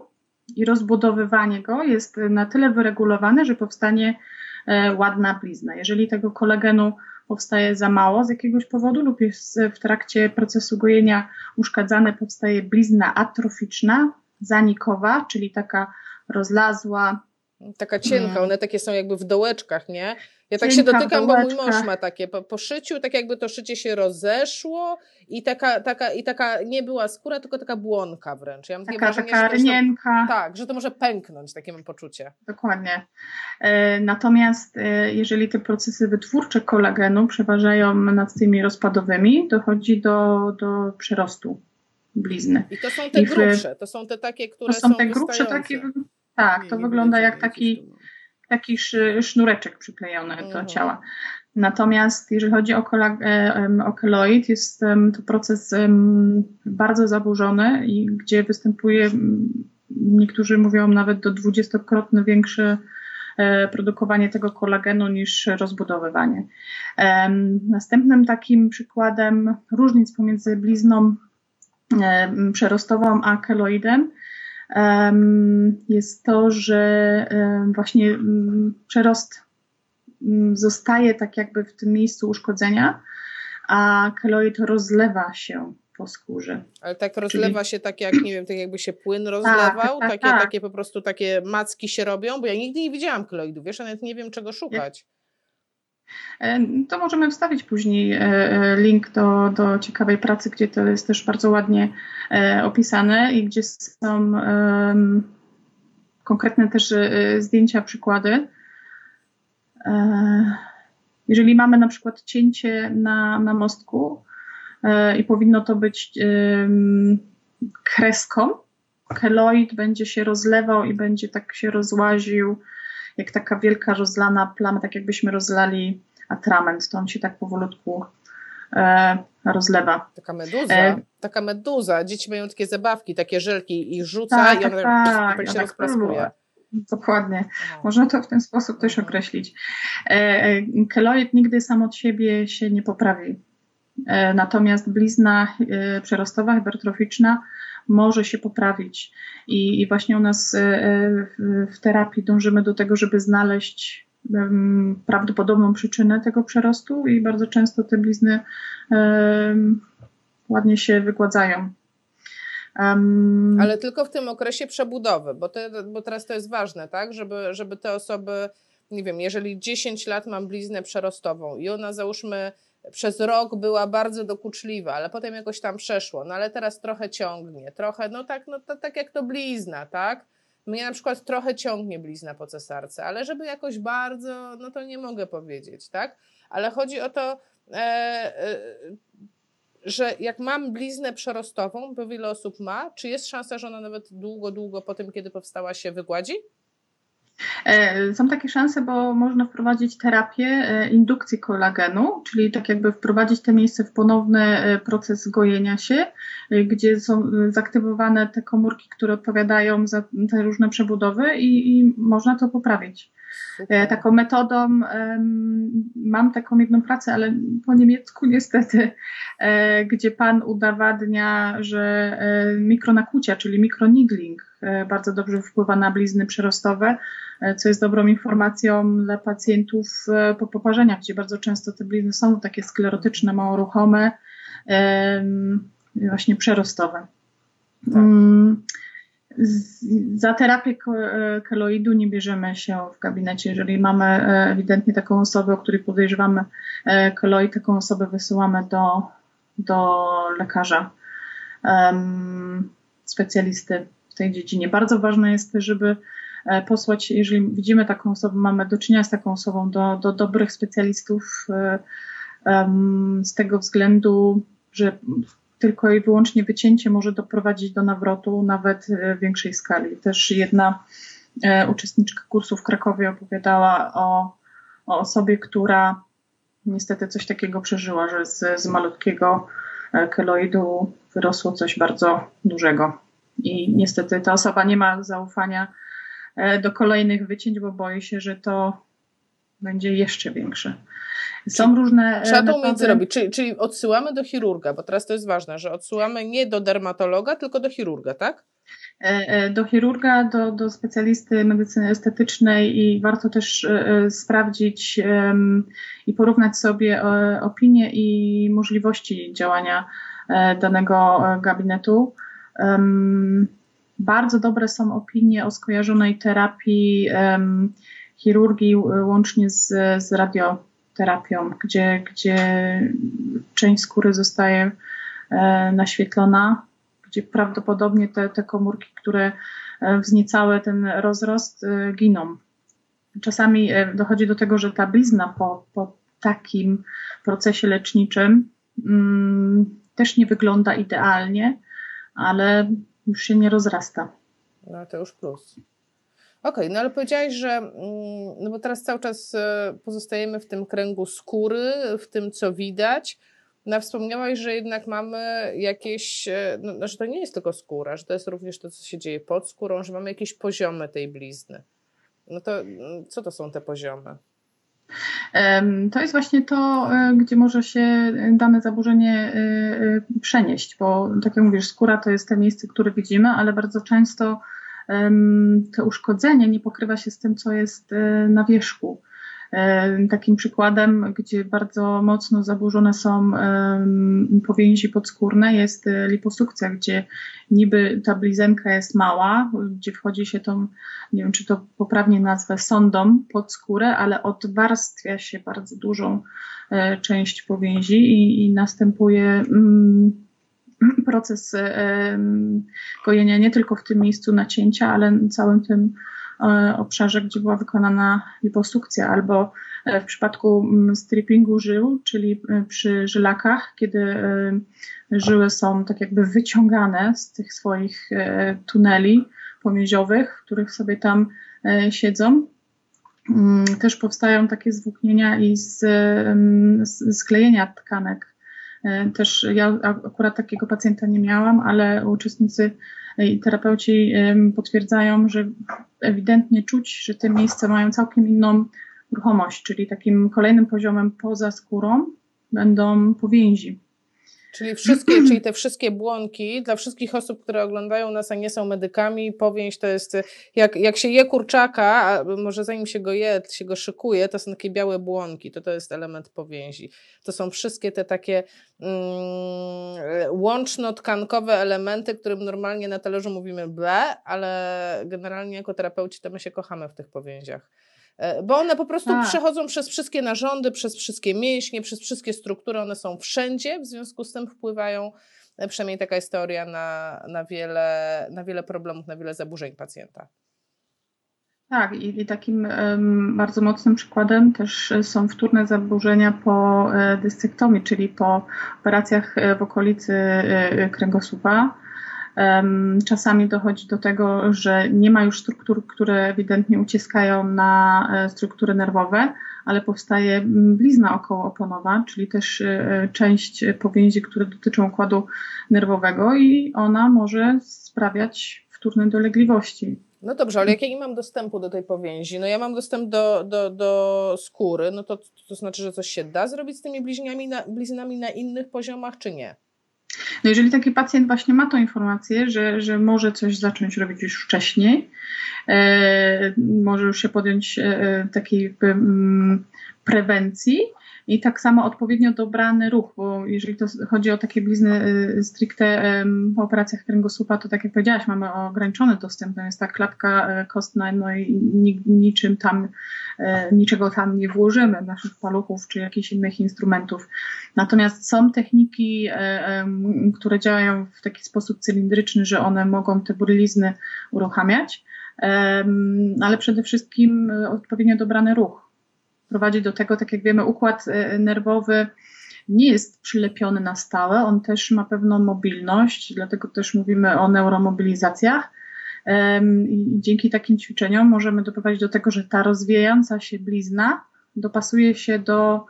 i rozbudowywanie go jest na tyle wyregulowane, że powstanie e, ładna blizna. Jeżeli tego kolagenu powstaje za mało z jakiegoś powodu lub jest w trakcie procesu gojenia uszkadzane, powstaje blizna atroficzna, zanikowa, czyli taka rozlazła. Taka cienka, mm. one takie są jakby w dołeczkach, nie? Ja tak się dotykam, bo mój mąż ma takie po, po szyciu, tak jakby to szycie się rozeszło i taka, taka, i taka nie była skóra, tylko taka błonka wręcz. Ja mam taka wrażenie, taka. To, tak, że to może pęknąć, takie mam poczucie. Dokładnie. E, natomiast e, jeżeli te procesy wytwórcze kolagenu przeważają nad tymi rozpadowymi, dochodzi do, do przyrostu blizny. I to są te I grubsze, to są te takie, które to są, są te grubsze takie, tak, nie, to nie wygląda jak taki taki sznureczek przyklejony do mhm. ciała. Natomiast jeżeli chodzi o, e, o keloid, jest to proces bardzo zaburzony i gdzie występuje, niektórzy mówią nawet do dwudziestokrotnie większe e, produkowanie tego kolagenu niż rozbudowywanie. Następnym takim przykładem różnic pomiędzy blizną przerostową a keloidem jest to, że właśnie mm, przerost mm, zostaje tak jakby w tym miejscu uszkodzenia, a keloid rozlewa się po skórze. Ale tak rozlewa Czyli... się tak jak, nie wiem, tak jakby się płyn rozlewał, tak, tak, takie, tak. takie po prostu takie macki się robią, bo ja nigdy nie widziałam keloidów, wiesz, a nawet nie wiem czego szukać. E, to możemy wstawić później e, e, link do, do ciekawej pracy, gdzie to jest też bardzo ładnie opisane i gdzie są konkretne też zdjęcia, przykłady. Jeżeli mamy na przykład cięcie na, na mostku i powinno to być kreską, keloid będzie się rozlewał i będzie tak się rozłaził jak taka wielka rozlana plama, tak jakbyśmy rozlali atrament, to on się tak powolutku e, rozlewa. Taka meduza, e, taka meduza. Dzieci mają takie zabawki, takie żelki i rzuca tak, i ona tak, tak, tak się tak rozpraskuje. Dokładnie. Można to w ten sposób też określić. E, e, keloid nigdy sam od siebie się nie poprawi. E, natomiast blizna przerostowa, hypertroficzna może się poprawić. I, i właśnie u nas e, e, w terapii dążymy do tego, żeby znaleźć prawdopodobną przyczynę tego przerostu i bardzo często te blizny ładnie się wygładzają. Um, Ale tylko w tym okresie przebudowy, bo, te, bo teraz to jest ważne, tak? Żeby, żeby te osoby, nie wiem, jeżeli 10 lat mam bliznę przerostową i ona załóżmy przez rok była bardzo dokuczliwa, ale potem jakoś tam przeszło, no ale teraz trochę ciągnie, trochę, no tak, no to, tak jak to blizna, tak? Mnie na przykład trochę ciągnie blizna po cesarce, ale żeby jakoś bardzo, no to nie mogę powiedzieć, tak? Ale chodzi o to, e, e, że jak mam bliznę przerostową, bo wiele osób ma, czy jest szansa, że ona nawet długo, długo po tym, kiedy powstała się wygładzi? E, są takie szanse, bo można wprowadzić terapię e, indukcji kolagenu, czyli tak jakby wprowadzić te miejsce w ponowny e, proces gojenia się, gdzie są zaktywowane te komórki, które odpowiadają za te różne przebudowy i, i można to poprawić. Super. Taką metodą, mam taką jedną pracę, ale po niemiecku niestety, gdzie pan udowadnia, że mikronakłucia, czyli mikronigling bardzo dobrze wpływa na blizny przerostowe, co jest dobrą informacją dla pacjentów e, po poparzeniach, gdzie bardzo często te blizny są takie sklerotyczne, mało ruchome, właśnie przerostowe. Tak. Mm, za terapię e, keloidu nie bierzemy się w gabinecie. Jeżeli mamy ewidentnie taką osobę, o której podejrzewamy keloid, taką osobę wysyłamy do, do lekarza, specjalisty w tej dziedzinie. Bardzo ważne jest żeby E, posłać, jeżeli widzimy taką osobę, mamy do czynienia z taką osobą, do, do dobrych specjalistów e, z tego względu, że tylko i wyłącznie wycięcie może doprowadzić do nawrotu nawet w większej skali. Też jedna e, uczestniczka kursu w Krakowie opowiadała o, o osobie, która niestety coś takiego przeżyła, że z, z malutkiego keloidu wyrosło coś bardzo dużego. I niestety ta osoba nie ma zaufania E, do kolejnych wycięć, bo boję się, że to będzie jeszcze większe. Są czyli różne. E, trzeba to umieć zrobić, czyli, czyli odsyłamy do chirurga, bo teraz to jest ważne, że odsyłamy nie do dermatologa, tylko do chirurga, tak? E, do chirurga, do, do specjalisty medycyny estetycznej i warto też sprawdzić i porównać sobie opinie i możliwości działania danego gabinetu. Bardzo dobre są opinie o skojarzonej terapii um, chirurgii łącznie z, z radioterapią, gdzie, gdzie część skóry zostaje e, naświetlona, gdzie prawdopodobnie te, te komórki, które e, wzniecały ten rozrost, e, giną. Czasami e, dochodzi do tego, że ta blizna po, po takim procesie leczniczym mm, też nie wygląda idealnie, ale już się nie rozrasta. No to już plus. Okej, okay, no ale powiedziałaś, że mm, no bo teraz cały czas e, pozostajemy w tym kręgu skóry, w tym co widać. No wspomniałaś, że jednak mamy jakieś, e, no, no, że to nie jest tylko skóra, że to jest również to, co się dzieje pod skórą, że mamy jakieś poziomy tej blizny. No to mm, co to są te poziomy? To jest właśnie to, e, gdzie może się dane zaburzenie e, e, przenieść, bo tak jak mówisz, skóra to jest to miejsce, które widzimy, ale bardzo często to uszkodzenie nie pokrywa się z tym, co jest na wierzchu. Takim przykładem, gdzie bardzo mocno zaburzone są powięzi podskórne jest liposukcja, gdzie niby ta blizenka jest mała, gdzie wchodzi się tą, nie wiem czy to poprawnie nazwę, sondą pod skórę, ale odwarstwia się bardzo dużą e, część powięzi i, i następuje mm, proces gojenia nie tylko w tym miejscu nacięcia, ale całym tym e, obszarze, gdzie była wykonana liposukcja, albo e, w przypadku mm, strippingu żył, czyli przy żylakach, kiedy żyły są tak jakby wyciągane z tych swoich tuneli pomięziowych, w których sobie tam siedzą, Mm, też powstają takie zwłóknienia i z, z sklejenia tkanek. E, też ja akurat takiego pacjenta nie miałam, ale uczestnicy i terapeuci potwierdzają, że ewidentnie czuć, że te miejsca mają całkiem inną ruchomość, czyli takim kolejnym poziomem poza skórą będą powięzi. Czyli wszystkie, czyli te wszystkie błonki, dla wszystkich osób, które oglądają nas, a nie są medykami, powięź to jest, jak, jak się je kurczaka, a może zanim się go je, się go szykuje, to są takie białe błonki, to to jest element powięzi. To są wszystkie te takie mm, łączno-tkankowe elementy, którym normalnie na talerzu mówimy ble, ale generalnie jako terapeuci to my się kochamy w tych powięziach. E, bo one po prostu tak. przechodzą przez wszystkie narządy, przez wszystkie mięśnie, przez wszystkie struktury, one są wszędzie, w związku z tym wpływają, e, przynajmniej taka jest teoria, na, na, wiele, na wiele problemów, na wiele zaburzeń pacjenta. Tak, i, i takim um, bardzo mocnym przykładem też są wtórne zaburzenia po e, dyssektomii, czyli po operacjach w okolicy kręgosłupa Czasami dochodzi do tego, że nie ma już struktur, które ewidentnie uciskają na e, struktury nerwowe, ale powstaje blizna okołooponowa, czyli też e, część powięzi, które dotyczą układu nerwowego i ona może sprawiać wtórne dolegliwości. No dobrze, ale jak ja nie mam dostępu do tej powięzi, no ja mam dostęp do, do, do skóry, no to, to znaczy, że coś się da zrobić z tymi bliźniami na, bliznami na innych poziomach, czy nie? No jeżeli taki pacjent właśnie ma tą informację, że, że może coś zacząć robić już wcześniej, e, może już się podjąć e, takiej jakby, mm, prewencji, i tak samo odpowiednio dobrany ruch, bo jeżeli to chodzi o takie blizny y, stricte po operacjach kręgosłupa, to tak jak powiedziałaś, mamy ograniczony dostęp, to jest ta klatka e, kostna, no i niczym tam, e, niczego tam nie włożymy, naszych paluchów czy jakichś innych instrumentów. Natomiast są techniki, e, które działają w taki sposób cylindryczny, że one mogą te blizny uruchamiać, ale przede wszystkim odpowiednio dobrany ruch prowadzi do tego, tak jak wiemy, układ e, nerwowy nie jest przylepiony na stałe, on też ma pewną mobilność, dlatego też mówimy o neuromobilizacjach. I dzięki takim ćwiczeniom możemy doprowadzić do tego, że ta rozwijająca się blizna dopasuje się do,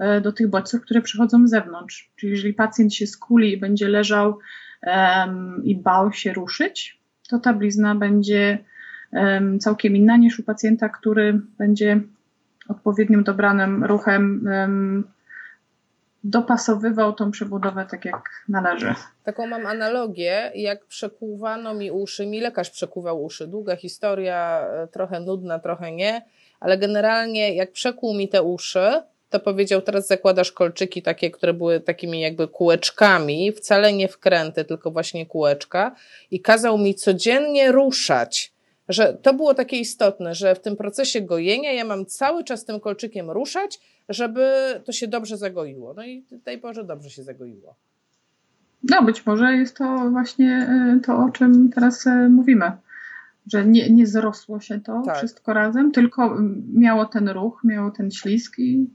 e, do tych bodźców, które przychodzą z zewnątrz. Czyli jeżeli pacjent się skuli i będzie leżał um, i bał się ruszyć, to ta blizna będzie um, całkiem inna niż u pacjenta, który będzie odpowiednim dobranym ruchem dopasowywał tą przebudowę tak jak należy. Taką mam analogię, jak przekuwano mi uszy, mi lekarz przekuwał uszy. Długa historia, e, trochę nudna, trochę nie, ale generalnie jak przekuł mi te uszy, to powiedział, teraz zakładasz kolczyki takie, które były takimi jakby kółeczkami, wcale nie wkręty, tylko właśnie kółeczka i kazał mi codziennie ruszać że to było takie istotne, że w tym procesie gojenia ja mam cały czas tym kolczykiem ruszać, żeby to się dobrze zagoiło. No i tej porze dobrze się zagoiło. No, być może jest to właśnie y, to, o czym teraz y, mówimy. Że nie, nie zrosło się to tak. wszystko razem, tylko miało ten ruch, miało ten ślisk i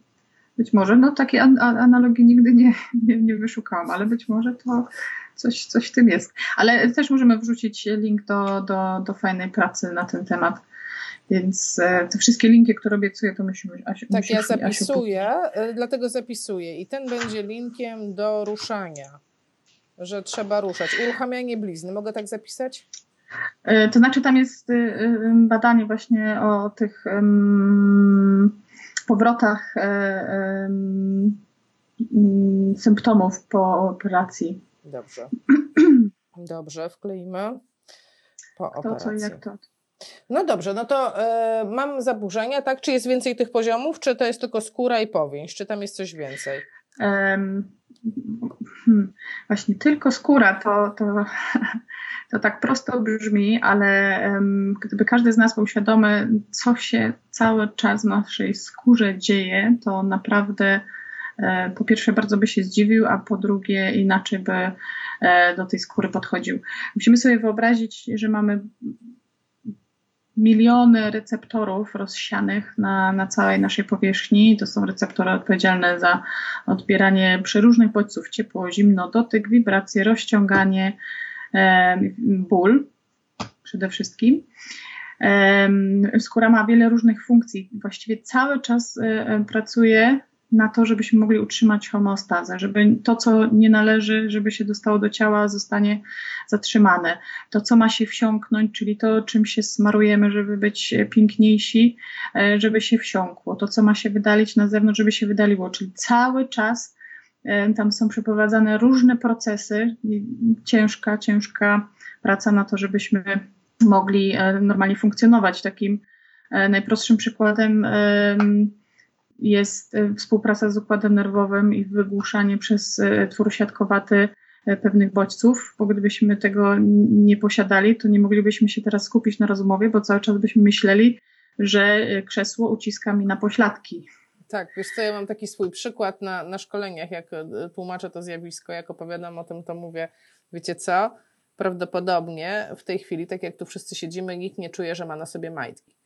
być może, no takiej an analogii nigdy nie, nie, nie wyszukałam, ale być może to coś, coś w tym jest. Ale też możemy wrzucić link do, do, do fajnej pracy na ten temat. Więc e, te wszystkie linki, które obiecuję, to musimy. Asiu, tak, musisz, ja zapisuję, Asiu, dlatego zapisuję. I ten będzie linkiem do ruszania, że trzeba ruszać. Uruchamianie blizny. Mogę tak zapisać? E, to znaczy, tam jest badanie właśnie o tych um, powrotach um, symptomów po operacji Dobrze. Dobrze, wkleimy po Kto, operacji. co, jak to. No dobrze, no to y, mam zaburzenia, tak? Czy jest więcej tych poziomów, czy to jest tylko skóra i powięź? Czy tam jest coś więcej? Um, hmm, właśnie tylko skóra to, to, to tak prosto brzmi, ale um, gdyby każdy z nas był świadomy, co się cały czas w naszej skórze dzieje, to naprawdę po pierwsze bardzo by się zdziwił, a po drugie inaczej by e, do tej skóry podchodził. Musimy sobie wyobrazić, że mamy miliony receptorów rozsianych na, na całej naszej powierzchni. To są receptory odpowiedzialne za odbieranie przeróżnych bodźców, ciepło, zimno, dotyk, wibracje, rozciąganie, e, ból przede wszystkim. E, skóra ma wiele różnych funkcji. Właściwie cały czas e, pracuje na to, żebyśmy mogli utrzymać homeostazę, żeby to, co nie należy, żeby się dostało do ciała, zostanie zatrzymane. To, co ma się wsiąknąć, czyli to, czym się smarujemy, żeby być piękniejsi, e, żeby się wsiąkło. To, co ma się wydalić na zewnątrz, żeby się wydaliło. Czyli cały czas e, tam są przeprowadzane różne procesy. Ciężka, ciężka praca na to, żebyśmy mogli e, normalnie funkcjonować. Takim najprostszym przykładem jest e, współpraca z układem nerwowym i wygłuszanie przez e, twór siatkowaty e, pewnych bodźców, bo gdybyśmy tego nie posiadali, to nie moglibyśmy się teraz skupić na rozmowie, bo cały czas byśmy myśleli, że krzesło uciska mi na pośladki. Tak, wiesz co, ja mam taki swój przykład na, na szkoleniach, jak tłumaczę to zjawisko, jak opowiadam o tym, to mówię, wiecie co, prawdopodobnie w tej chwili, tak jak tu wszyscy siedzimy, nikt nie czuje, że ma na sobie majtki.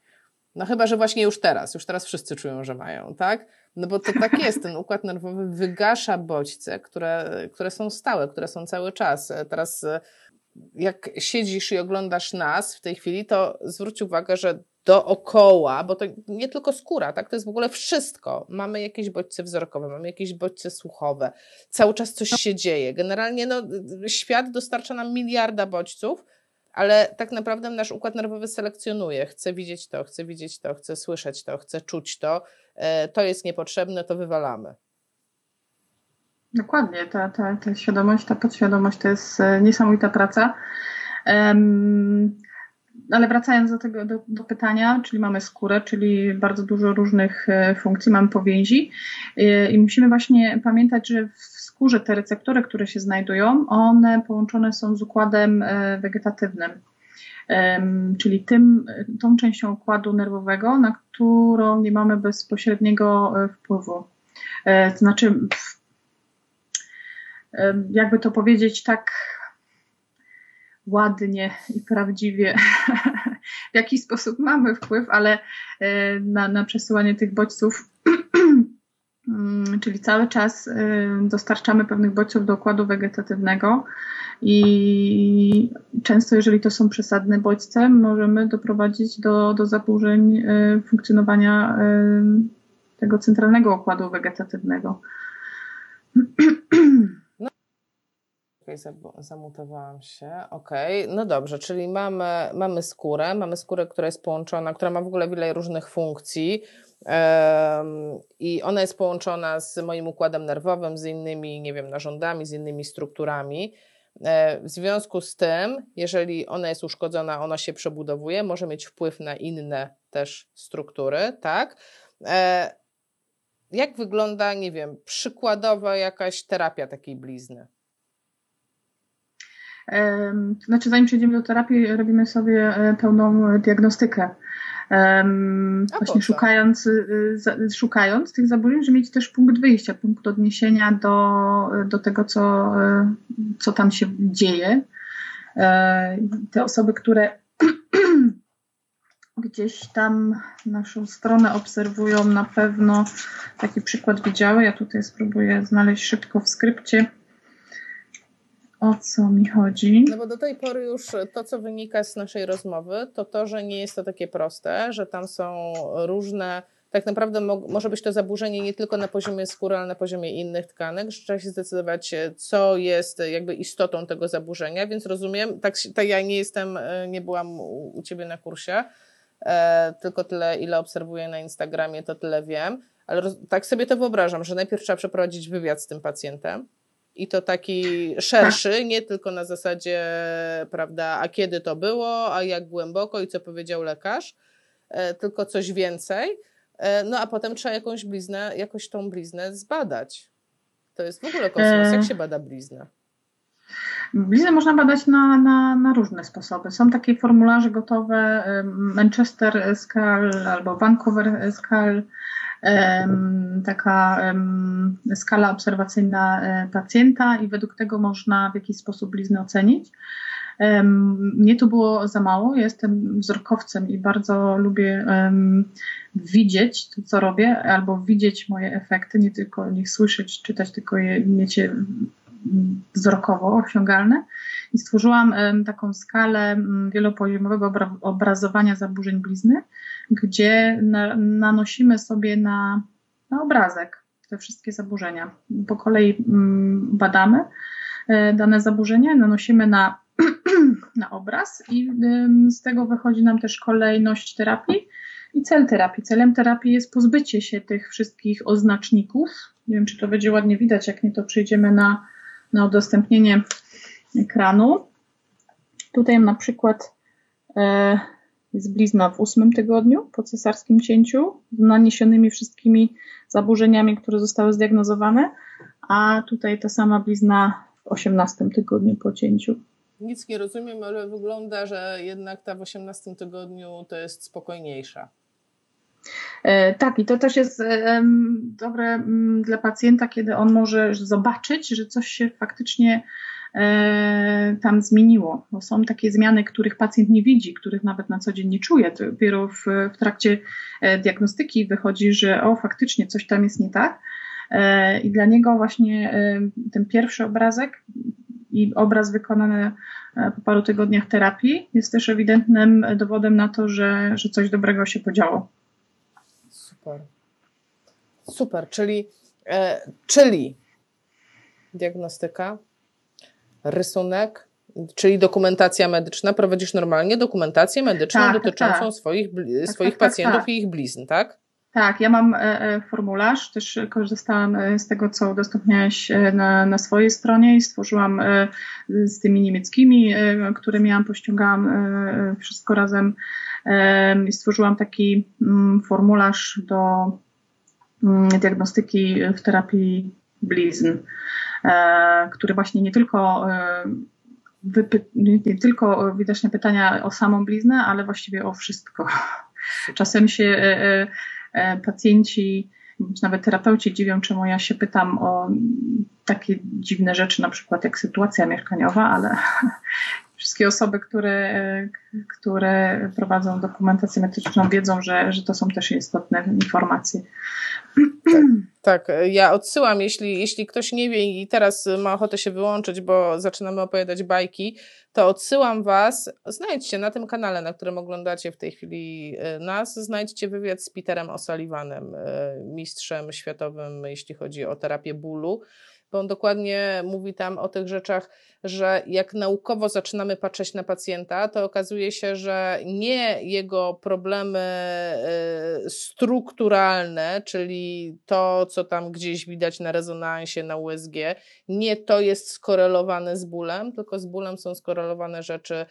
No chyba, że właśnie już teraz, już teraz wszyscy czują, że mają, tak? No bo to tak jest, ten układ nerwowy wygasza bodźce, które, które są stałe, które są cały czas. Teraz jak siedzisz i oglądasz nas w tej chwili, to zwróć uwagę, że dookoła, bo to nie tylko skóra, tak? To jest w ogóle wszystko. Mamy jakieś bodźce wzrokowe, mamy jakieś bodźce słuchowe. Cały czas coś się dzieje. Generalnie no, świat dostarcza nam miliarda bodźców, ale tak naprawdę nasz układ nerwowy selekcjonuje. Chce widzieć to, chce widzieć to, chce słyszeć to, chce czuć to. E, to jest niepotrzebne, to wywalamy. Dokładnie, ta, ta, ta świadomość, ta podświadomość to jest e, niesamowita praca. Um, ale wracając do tego do, do, pytania, czyli mamy skórę, czyli bardzo dużo różnych e, funkcji, mamy powięzi i musimy właśnie pamiętać, że w skórze te receptory, które się znajdują, one połączone są z układem e, wegetatywnym, czyli tym, tą częścią układu nerwowego, na którą nie mamy bezpośredniego e, wpływu. E, to znaczy, jakby to powiedzieć tak ładnie i prawdziwie, w jaki sposób mamy wpływ, ale na, na przesyłanie tych bodźców czyli cały czas y, dostarczamy pewnych bodźców do układu wegetatywnego i często, jeżeli to są przesadne bodźce, możemy doprowadzić do, do zaburzeń y, funkcjonowania y, tego centralnego układu wegetatywnego. Okay, zamutowałam się. Okej, okay. no dobrze, czyli mamy, mamy skórę, mamy skórę, która jest połączona, która ma w ogóle wiele różnych funkcji. I ona jest połączona z moim układem nerwowym, z innymi, nie wiem, narządami, z innymi strukturami. E, w związku z tym, jeżeli ona jest uszkodzona, ona się przebudowuje, może mieć wpływ na inne też struktury, tak? E, jak wygląda, nie wiem, przykładowa jakaś terapia takiej blizny? Znaczy, zanim przejdziemy do terapii, robimy sobie e, pełną diagnostykę Um, właśnie szukając, y, szukając tych zaburzeń, żeby mieć też punkt wyjścia, punkt odniesienia do, do tego, co, y, co tam się dzieje. E, te osoby, które gdzieś tam naszą stronę obserwują, na pewno taki przykład widziały. Ja tutaj spróbuję znaleźć szybko w skrypcie o co mi chodzi. No bo do tej pory już to, co wynika z naszej rozmowy, to to, że nie jest to takie proste, że tam są różne. Tak naprawdę mo może być to zaburzenie nie tylko na poziomie skóry, ale na poziomie innych tkanek, że trzeba się zdecydować, co jest jakby istotą tego zaburzenia, więc rozumiem, tak, tak ja nie jestem, nie byłam u, u Ciebie na kursie, e, tylko tyle, ile obserwuję na Instagramie, to tyle wiem, ale tak sobie to wyobrażam, że najpierw trzeba przeprowadzić wywiad z tym pacjentem, I to taki szerszy, nie tylko na zasadzie, prawda, a kiedy to było, a jak głęboko i co powiedział lekarz, e, tylko coś więcej. E, no a potem trzeba jakąś bliznę, jakoś tą bliznę zbadać. To jest w ogóle kosmos. Jak się bada bliznę? Bliznę można badać na, na, na, różne sposoby. Są takie formularze gotowe, Manchester Skull albo Vancouver Skull, taka skala obserwacyjna e, pacjenta i według tego można w jakiś sposób bliznę ocenić. Mnie tu było za mało. Jestem wzrokowcem i bardzo lubię widzieć to, co robię, albo widzieć moje efekty, nie tylko nie słyszeć, czytać, tylko je mieć wzrokowo osiągalne. I stworzyłam taką skalę wielopoziomowego obrazowania zaburzeń blizny, gdzie na, nanosimy sobie na, na obrazek te wszystkie zaburzenia. Po kolei badamy e, dane zaburzenia, nanosimy na, na obraz i z tego wychodzi nam też kolejność terapii i cel terapii. Celem terapii jest pozbycie się tych wszystkich oznaczników. Nie wiem, czy to będzie ładnie widać, jak nie to przejdziemy na, na udostępnienie ekranu. Tutaj na przykład e, jest blizna w ósmym tygodniu po cesarskim cięciu z naniesionymi wszystkimi zaburzeniami, które zostały zdiagnozowane, a tutaj ta sama blizna w osiemnastym tygodniu po cięciu. Nic nie rozumiem, ale wygląda, że jednak ta w osiemnastym tygodniu to jest spokojniejsza. E, tak, i to też jest e, dobre mm, dla pacjenta, kiedy on może zobaczyć, że coś się faktycznie e, tam zmieniło. Bo są takie zmiany, których pacjent nie widzi, których nawet na co dzień nie czuje. Dopiero w, w trakcie diagnostyki wychodzi, że o, faktycznie coś tam jest nie tak. I dla niego właśnie ten pierwszy obrazek i obraz wykonany po paru tygodniach terapii jest też ewidentnym dowodem na to, że, że coś dobrego się podziało. Super. Super, czyli, e, czyli diagnostyka, rysunek, czyli dokumentacja medyczna. Prowadzisz normalnie dokumentację medyczną tak, dotyczącą tak. swoich, tak, swoich tak, tak, pacjentów tak. i ich blizn, tak? Tak, ja mam e, e, formularz, też korzystałam e, z tego, co udostępniałeś na, na swojej stronie i stworzyłam z tymi niemieckimi, które miałam, pościągałam wszystko razem stworzyłam taki mm, formularz do mm, diagnostyki w terapii blizn, który właśnie nie tylko nie tylko widoczne pytania o samą bliznę, ale właściwie o wszystko. Czasem się E, pacjenci, bądź nawet terapeuci dziwią, czemu ja się pytam o takie dziwne rzeczy, na przykład jak sytuacja mieszkaniowa, ale wszystkie osoby, które, które prowadzą dokumentację medyczną, wiedzą, że, że to są też istotne informacje. Tak, tak, ja odsyłam, jeśli, jeśli ktoś nie wie i teraz ma ochotę się wyłączyć, bo zaczynamy opowiadać bajki, to odsyłam Was, znajdźcie na tym kanale, na którym oglądacie w tej chwili e, nas, znajdźcie wywiad z Peterem O'Sullivanem, e, mistrzem światowym, jeśli chodzi o terapię bólu bo on dokładnie mówi tam o tych rzeczach, że jak naukowo zaczynamy patrzeć na pacjenta, to okazuje się, że nie jego problemy y, strukturalne, czyli to, co tam gdzieś widać na rezonansie, na USG, nie to jest skorelowane z bólem, tylko z bólem są skorelowane rzeczy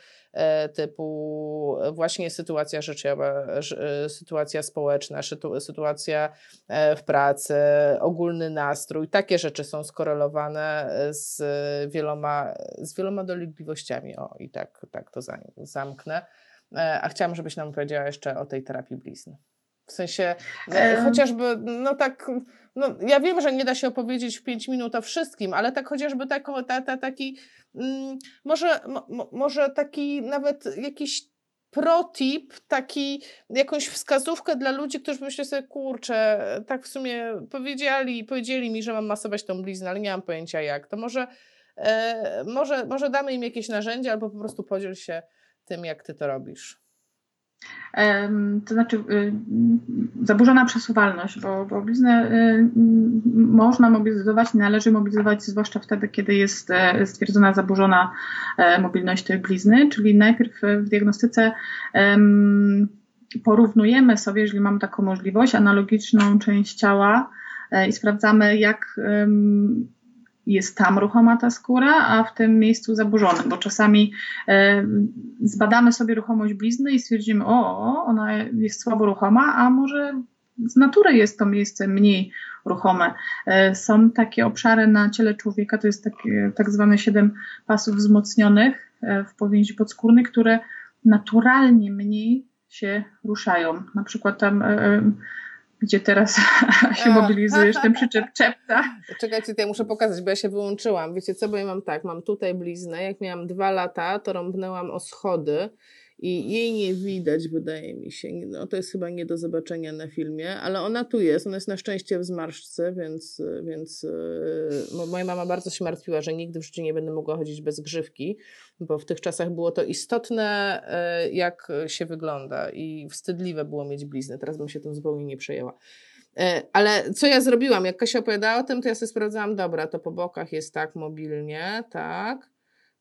typu właśnie sytuacja życiowa, e, sytuacja społeczna, sytuacja e, w pracy, ogólny nastrój. Takie rzeczy są skorelowane z wieloma, z wieloma dolegliwościami. O, i tak, tak to zamknę. A chciałam, żebyś nam powiedziała jeszcze o tej terapii blizn. W sensie, um. chociażby, no tak, no ja wiem, że nie da się opowiedzieć w pięć minut o wszystkim, ale tak chociażby tak, ta, ta, taki Mm, może, może taki nawet jakiś protip, taki, jakąś wskazówkę dla ludzi, którzy myślą sobie, kurczę, tak w sumie powiedzieli, powiedzieli mi, że mam masować tą bliznę, ale nie mam pojęcia jak. To może, e, może, może damy im jakieś narzędzie albo po prostu podziel się tym, jak ty to robisz. To znaczy y, zaburzona przesuwalność, bo, bo bliznę y, można mobilizować, należy mobilizować zwłaszcza wtedy, kiedy jest e, stwierdzona zaburzona e, mobilność tej blizny, czyli najpierw w diagnostyce porównujemy sobie, jeżeli mamy taką możliwość, analogiczną część ciała e, i sprawdzamy, jak jest tam ruchoma ta skóra, a w tym miejscu zaburzonym, bo czasami e, zbadamy sobie ruchomość blizny i stwierdzimy, o, ona jest słabo ruchoma, a może z natury jest to miejsce mniej ruchome. E, są takie obszary na ciele człowieka, to jest takie, tak zwane siedem pasów wzmocnionych e, w powięzi podskórnej, które naturalnie mniej się ruszają. Na przykład tam e, gdzie teraz się mobilizujesz, ten przyczep czepta. Czekajcie, to ja muszę pokazać, bo ja się wyłączyłam. Wiecie co, bo ja mam tak, mam tutaj bliznę, jak miałam dwa lata, to rąbnęłam o schody i jej nie widać, wydaje mi się. No, to jest chyba nie do zobaczenia na filmie, ale ona tu jest. Ona jest na szczęście w zmarszczce, więc, więc yy, moja mama bardzo się martwiła, że nigdy w życiu nie będę mogła chodzić bez grzywki, bo w tych czasach było to istotne, yy, jak się wygląda i wstydliwe było mieć bliznę. Teraz bym się tym zupełnie nie przejęła. Yy, ale co ja zrobiłam? Jak Kasia opowiadała o tym, to ja sobie sprawdzałam, dobra, to po bokach jest tak mobilnie, tak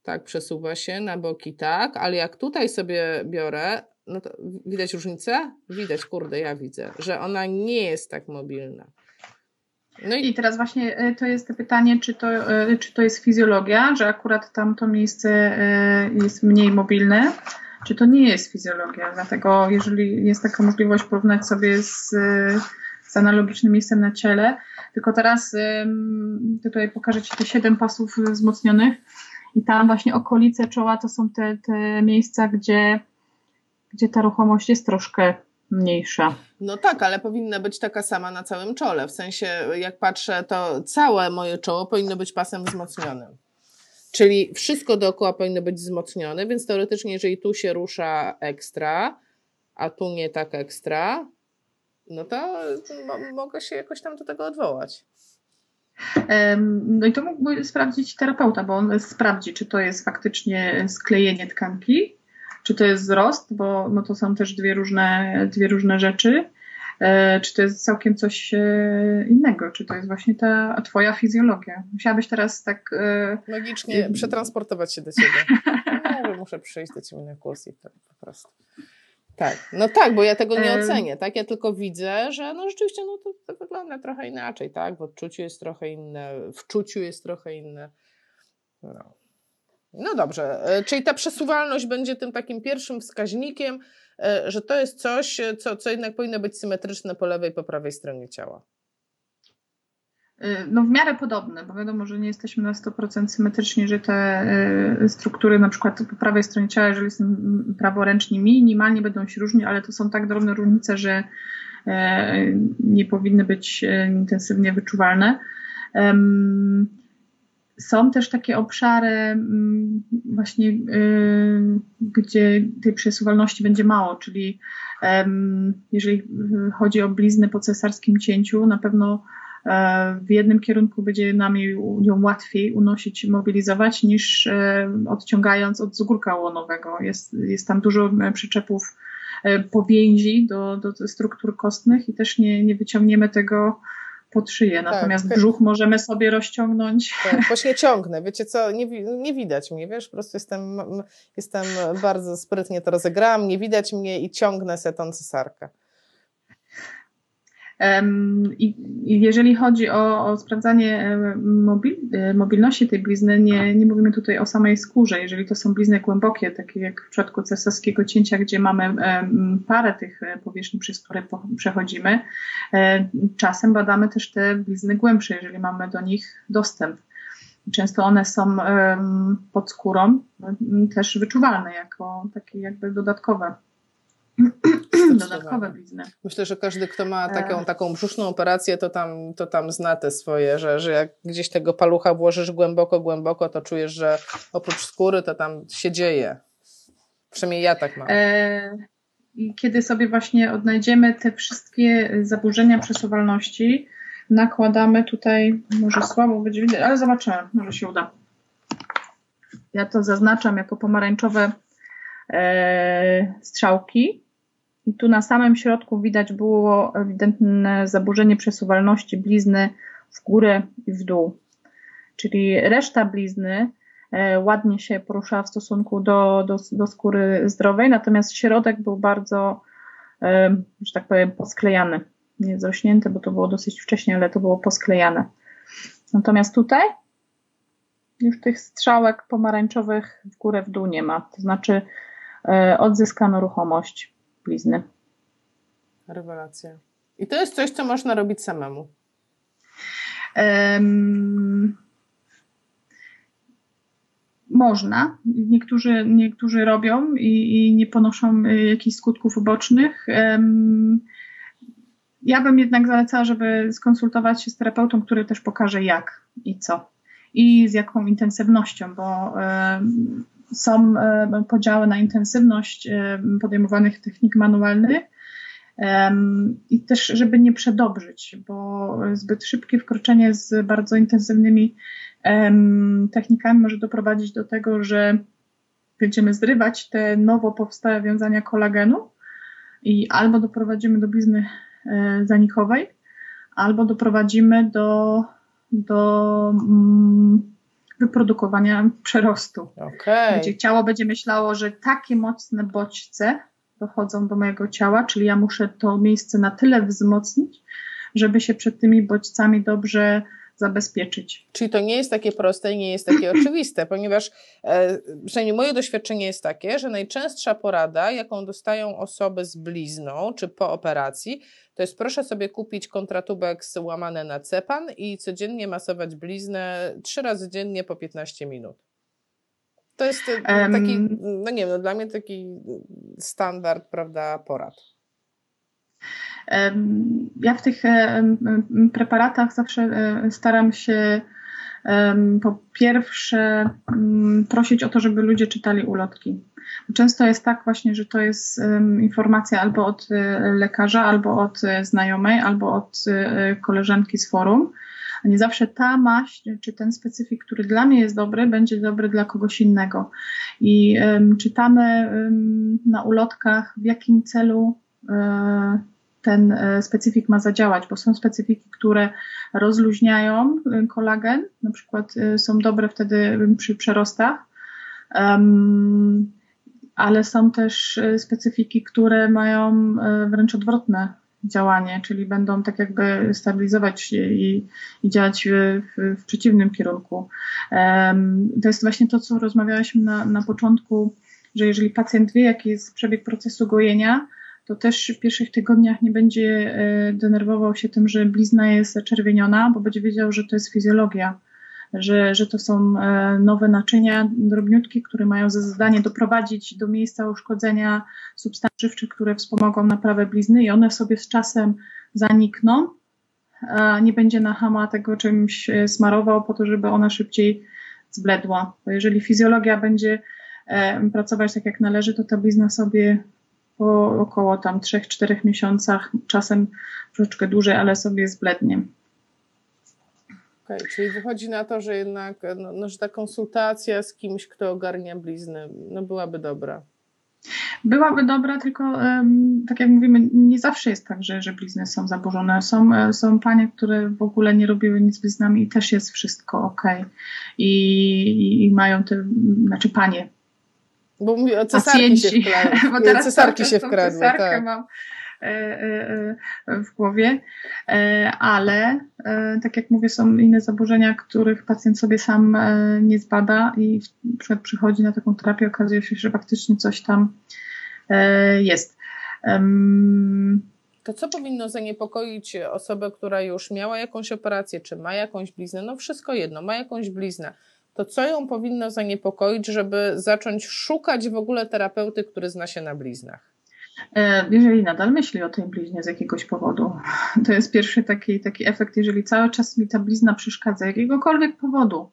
tak, przesuwa się na boki, tak, ale jak tutaj sobie biorę, no to widać różnicę? Widać, kurde, ja widzę, że ona nie jest tak mobilna. No i... I teraz właśnie e, to jest pytanie, czy to, e, czy to jest fizjologia, że akurat tamto miejsce e, jest mniej mobilne, czy to nie jest fizjologia. Dlatego, jeżeli jest taka możliwość porównać sobie z, z analogicznym miejscem na ciele, tylko teraz tutaj pokażę Ci te siedem pasów wzmocnionych i tam właśnie okolice czoła to są te, te miejsca, gdzie, gdzie ta ruchomość jest troszkę mniejsza. No tak, ale powinna być taka sama na całym czole. W sensie, jak patrzę, to całe moje czoło powinno być pasem wzmocnionym. Czyli wszystko dookoła powinno być wzmocnione, więc teoretycznie, jeżeli tu się rusza ekstra, a tu nie tak ekstra, no to mogę się jakoś tam do tego odwołać. No i to mógłby sprawdzić terapeuta, bo on sprawdzi, czy to jest faktycznie sklejenie tkanki, czy to jest wzrost, bo no to są też dwie różne, dwie różne rzeczy, e, czy to jest całkiem coś e, innego, czy to jest właśnie ta twoja fizjologia. Musiałabyś teraz tak... E, Logicznie przetransportować się do ciebie. No, muszę przyjść do ciebie na kurs i tak po prostu. Tak, no tak, bo ja tego nie ocenię, tak? Ja tylko widzę, że no rzeczywiście no to, to wygląda trochę inaczej, tak? W odczuciu jest trochę inne, w czuciu jest trochę inne. No. No dobrze, e, czyli ta przesuwalność będzie tym takim pierwszym wskaźnikiem, e, że to jest coś, co, co jednak powinno być symetryczne po lewej i po prawej stronie ciała. Y, no w miarę podobne, bo wiadomo, że nie jesteśmy na 100% symetryczni, że te y, struktury na przykład po prawej stronie ciała, jeżeli są praworęczni minimalnie będą się różnić, ale to są tak drobne różnice, że e, nie powinny być intensywnie wyczuwalne. Są też takie obszary mm, właśnie, y, gdzie tej przesuwalności będzie mało, czyli jeżeli chodzi o blizny po cesarskim cięciu, na pewno w jednym kierunku będzie nam ją łatwiej unosić, mobilizować niż e, odciągając od zgórka łonowego. Jest, jest tam dużo e, przyczepów powięzi do, do struktur kostnych i też nie, nie wyciągniemy tego pod szyję. Tak, Natomiast tak, brzuch możemy sobie rozciągnąć. Tak, właśnie ciągnę. Wiecie co, nie, nie widać mnie, wiesz, po prostu jestem, jestem bardzo sprytnie to rozegrałam, nie widać mnie i ciągnę se tą cesarkę. I jeżeli chodzi o, o sprawdzanie mobil, e, mobilności tej blizny, nie, nie mówimy tutaj o samej skórze. Jeżeli to są blizny głębokie, takie jak w przypadku cesarskiego cięcia, gdzie mamy parę tych e, powierzchni, przez które przechodzimy, e, czasem badamy też te blizny głębsze, jeżeli mamy do nich dostęp. Często one są pod skórą też wyczuwalne jako takie jakby dodatkowe dodatkowe blizny. Myślę, że każdy, kto ma taką, e. taką brzuszną operację, to tam, to tam zna te swoje, że, że jak gdzieś tego palucha włożysz głęboko, głęboko, to czujesz, że oprócz skóry to tam się dzieje. Przynajmniej ja tak mam. E, I kiedy sobie właśnie odnajdziemy te wszystkie zaburzenia przesuwalności, nakładamy tutaj, może słabo będzie widać, ale zobaczymy, może się uda. Ja to zaznaczam jako pomarańczowe e, strzałki. I tu na samym środku widać było ewidentne zaburzenie przesuwalności blizny w górę i w dół. Czyli reszta blizny e, ładnie się poruszała w stosunku do, do, do skóry zdrowej, natomiast środek był bardzo, e, że tak powiem, posklejany. Nie zrośnięty, bo to było dosyć wcześnie, ale to było posklejane. Natomiast tutaj już tych strzałek pomarańczowych w górę, w dół nie ma. To znaczy e, odzyskano ruchomość blizny. Rewelacja. I to jest coś, co można robić samemu. Um, można. Niektórzy, niektórzy robią i, i nie ponoszą y, jakichś skutków ubocznych. Um, ja bym jednak zalecała, żeby skonsultować się z terapeutą, który też pokaże jak i co i z jaką intensywnością, bo są podziały na intensywność podejmowanych technik manualnych i też, żeby nie przedobrzyć, bo zbyt szybkie wkroczenie z bardzo intensywnymi technikami może doprowadzić do tego, że będziemy zrywać te nowo powstałe wiązania kolagenu i albo doprowadzimy do blizny e, zanikowej, albo doprowadzimy do do mm, wyprodukowania przerostu. Okay. Gdzie ciało będzie myślało, że takie mocne bodźce dochodzą do mojego ciała, czyli ja muszę to miejsce na tyle wzmocnić, żeby się przed tymi bodźcami dobrze zabezpieczyć. Czyli to nie jest takie proste i nie jest takie oczywiste, ponieważ e, przynajmniej moje doświadczenie jest takie, że najczęstsza porada, jaką dostają osoby z blizną czy po operacji, to jest proszę sobie kupić kontratubek łamane na cepan i codziennie masować bliznę trzy razy dziennie po 15 minut. To jest e, taki, no nie wiem, no dla mnie taki standard, prawda, porad. Ja w tych preparatach zawsze e, staram się po pierwsze mm, prosić o to, żeby ludzie czytali ulotki. Często jest tak właśnie, że to jest informacja albo od e, lekarza, albo od e, znajomej, albo od koleżanki z forum. A nie zawsze ta maść, czy ten specyfik, który dla mnie jest dobry, będzie dobry dla kogoś innego. I czytamy na ulotkach, w jakim celu ten e, specyfik ma zadziałać, bo są specyfiki, które rozluźniają e, kolagen, na przykład e, są dobre wtedy przy przerostach, ale są też specyfiki, które mają wręcz odwrotne działanie, czyli będą tak jakby stabilizować i, i działać w, w, przeciwnym kierunku. To jest właśnie to, co rozmawialiśmy na, na początku, że jeżeli pacjent wie, jaki jest przebieg procesu gojenia, to też w pierwszych tygodniach nie będzie e, denerwował się tym, że blizna jest zaczerwieniona, bo będzie wiedział, że to jest fizjologia, że, że to są e, nowe naczynia drobniutkie, które mają za zadanie doprowadzić do miejsca uszkodzenia substancji żywczych, które wspomogą naprawę blizny i one sobie z czasem zanikną, nie będzie na hama tego czymś e, smarował po to, żeby ona szybciej zbledła. Bo jeżeli fizjologia będzie pracować tak jak należy, to ta blizna sobie po około tam 3-4 miesiącach, czasem troszeczkę dłużej, ale sobie zblednie. Okay, czyli wychodzi na to, że jednak no, no, że ta konsultacja z kimś, kto ogarnia blizny, no byłaby dobra. Byłaby dobra, tylko tak jak mówimy, nie zawsze jest tak, że, że blizny są zaburzone. Są, e, są panie, które w ogóle nie robiły nic z bliznami i też jest wszystko ok. I, i mają te, znaczy panie, bo mówię o cesarki się wkradły. Bo teraz cesarki się wkradły, tak. mam e, e, e, w głowie, ale tak jak mówię, są inne zaburzenia, których pacjent sobie sam nie zbada i przychodzi na taką terapię, okazuje się, że faktycznie coś tam jest. To co powinno zaniepokoić osobę, która już miała jakąś operację, czy ma jakąś bliznę? No wszystko jedno, ma jakąś bliznę to co ją powinno zaniepokoić, żeby zacząć szukać w ogóle terapeuty, który zna się na bliznach? E, jeżeli nadal myśli o tej bliźnie z jakiegoś powodu, to jest pierwszy taki, taki efekt, jeżeli cały czas mi ta blizna przeszkadza, jakiegokolwiek powodu,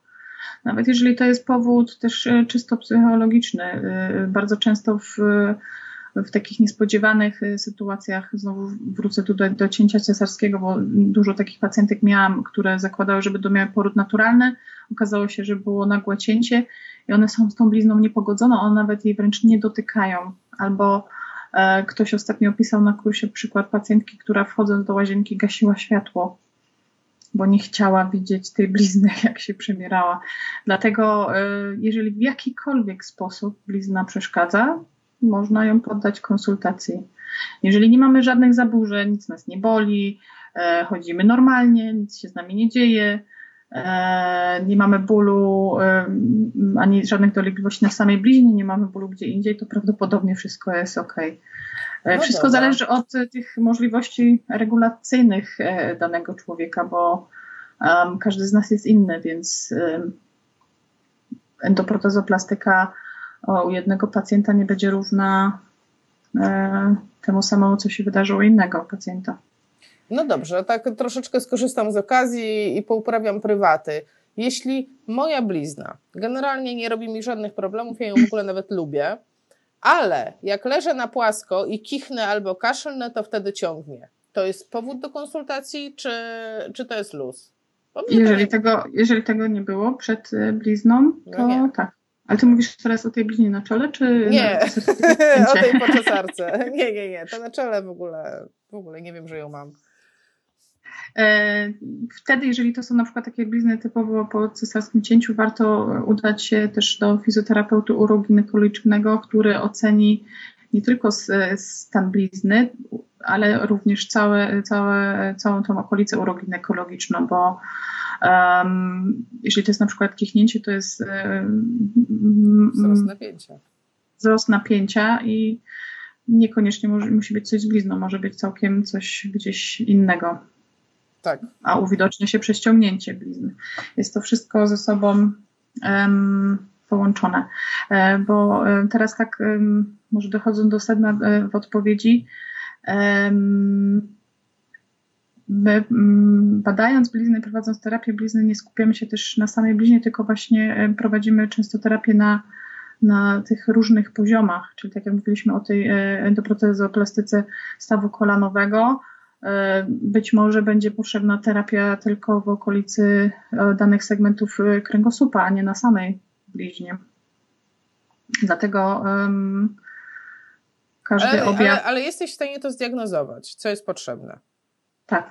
nawet jeżeli to jest powód też e, czysto psychologiczny, e, bardzo często w, w takich niespodziewanych sytuacjach, znowu wrócę tutaj do cięcia cesarskiego, bo dużo takich pacjentek miałam, które zakładały, że będą miały poród naturalny, Okazało się, że było nagłe cięcie i one są z tą blizną niepogodzone, one nawet jej wręcz nie dotykają. Albo e, ktoś ostatnio opisał na kursie przykład pacjentki, która wchodząc do łazienki gasiła światło, bo nie chciała widzieć tej blizny, jak się przemierała. Dlatego, e, jeżeli w jakikolwiek sposób blizna przeszkadza, można ją poddać konsultacji. Jeżeli nie mamy żadnych zaburzeń, nic nas nie boli, e, chodzimy normalnie, nic się z nami nie dzieje, nie mamy bólu ani żadnych dolegliwości na samej bliźnie, nie mamy bólu gdzie indziej, to prawdopodobnie wszystko jest ok. No wszystko dobra. zależy od tych możliwości regulacyjnych danego człowieka, bo um, każdy z nas jest inny, więc um, endoprotezoplastyka u jednego pacjenta nie będzie równa e, temu samemu, co się wydarzyło u innego pacjenta. No dobrze, tak troszeczkę skorzystam z okazji i pouprawiam prywaty. Jeśli moja blizna generalnie nie robi mi żadnych problemów, ja ją w ogóle nawet lubię, ale jak leżę na płasko i kichnę albo kaszlnę, to wtedy ciągnie. To jest powód do konsultacji, czy, czy to jest luz? Jeżeli, to... tego, jeżeli tego nie było przed e, blizną, no to no tak. Ale ty mówisz teraz o tej bliźnie na czole, czy... Nie, o tej poczesarce. Nie, nie, nie. To na czole w ogóle, w ogóle nie wiem, że ją mam. E, wtedy, jeżeli to są na przykład takie blizny typowo po cesarskim cięciu, warto udać się też do fizjoterapeuty uroginekologicznego, który oceni nie tylko stan blizny, ale również całe, całe, całą tą okolicę uroginekologiczną, bo um, jeżeli to jest na przykład kichnięcie, to jest um, wzrost napięcia. Wzrost napięcia i niekoniecznie może, musi być coś z blizną, może być całkiem coś gdzieś innego. Tak. A uwidocznia się prześciągnięcie blizny. Jest to wszystko ze sobą um, połączone. E, bo e, teraz tak może dochodzą do sedna e, w odpowiedzi. My mm, badając blizny, prowadząc terapię blizny, nie skupiamy się też na samej bliźnie, tylko właśnie prowadzimy często terapię na, na tych różnych poziomach, czyli tak jak mówiliśmy o tej endoprotezoplastyce stawu kolanowego, być może będzie potrzebna terapia tylko w okolicy danych segmentów kręgosłupa, a nie na samej bliźnie. Dlatego um, każdy ale, objaw... Ale, ale jesteś w stanie to zdiagnozować, co jest potrzebne. Tak.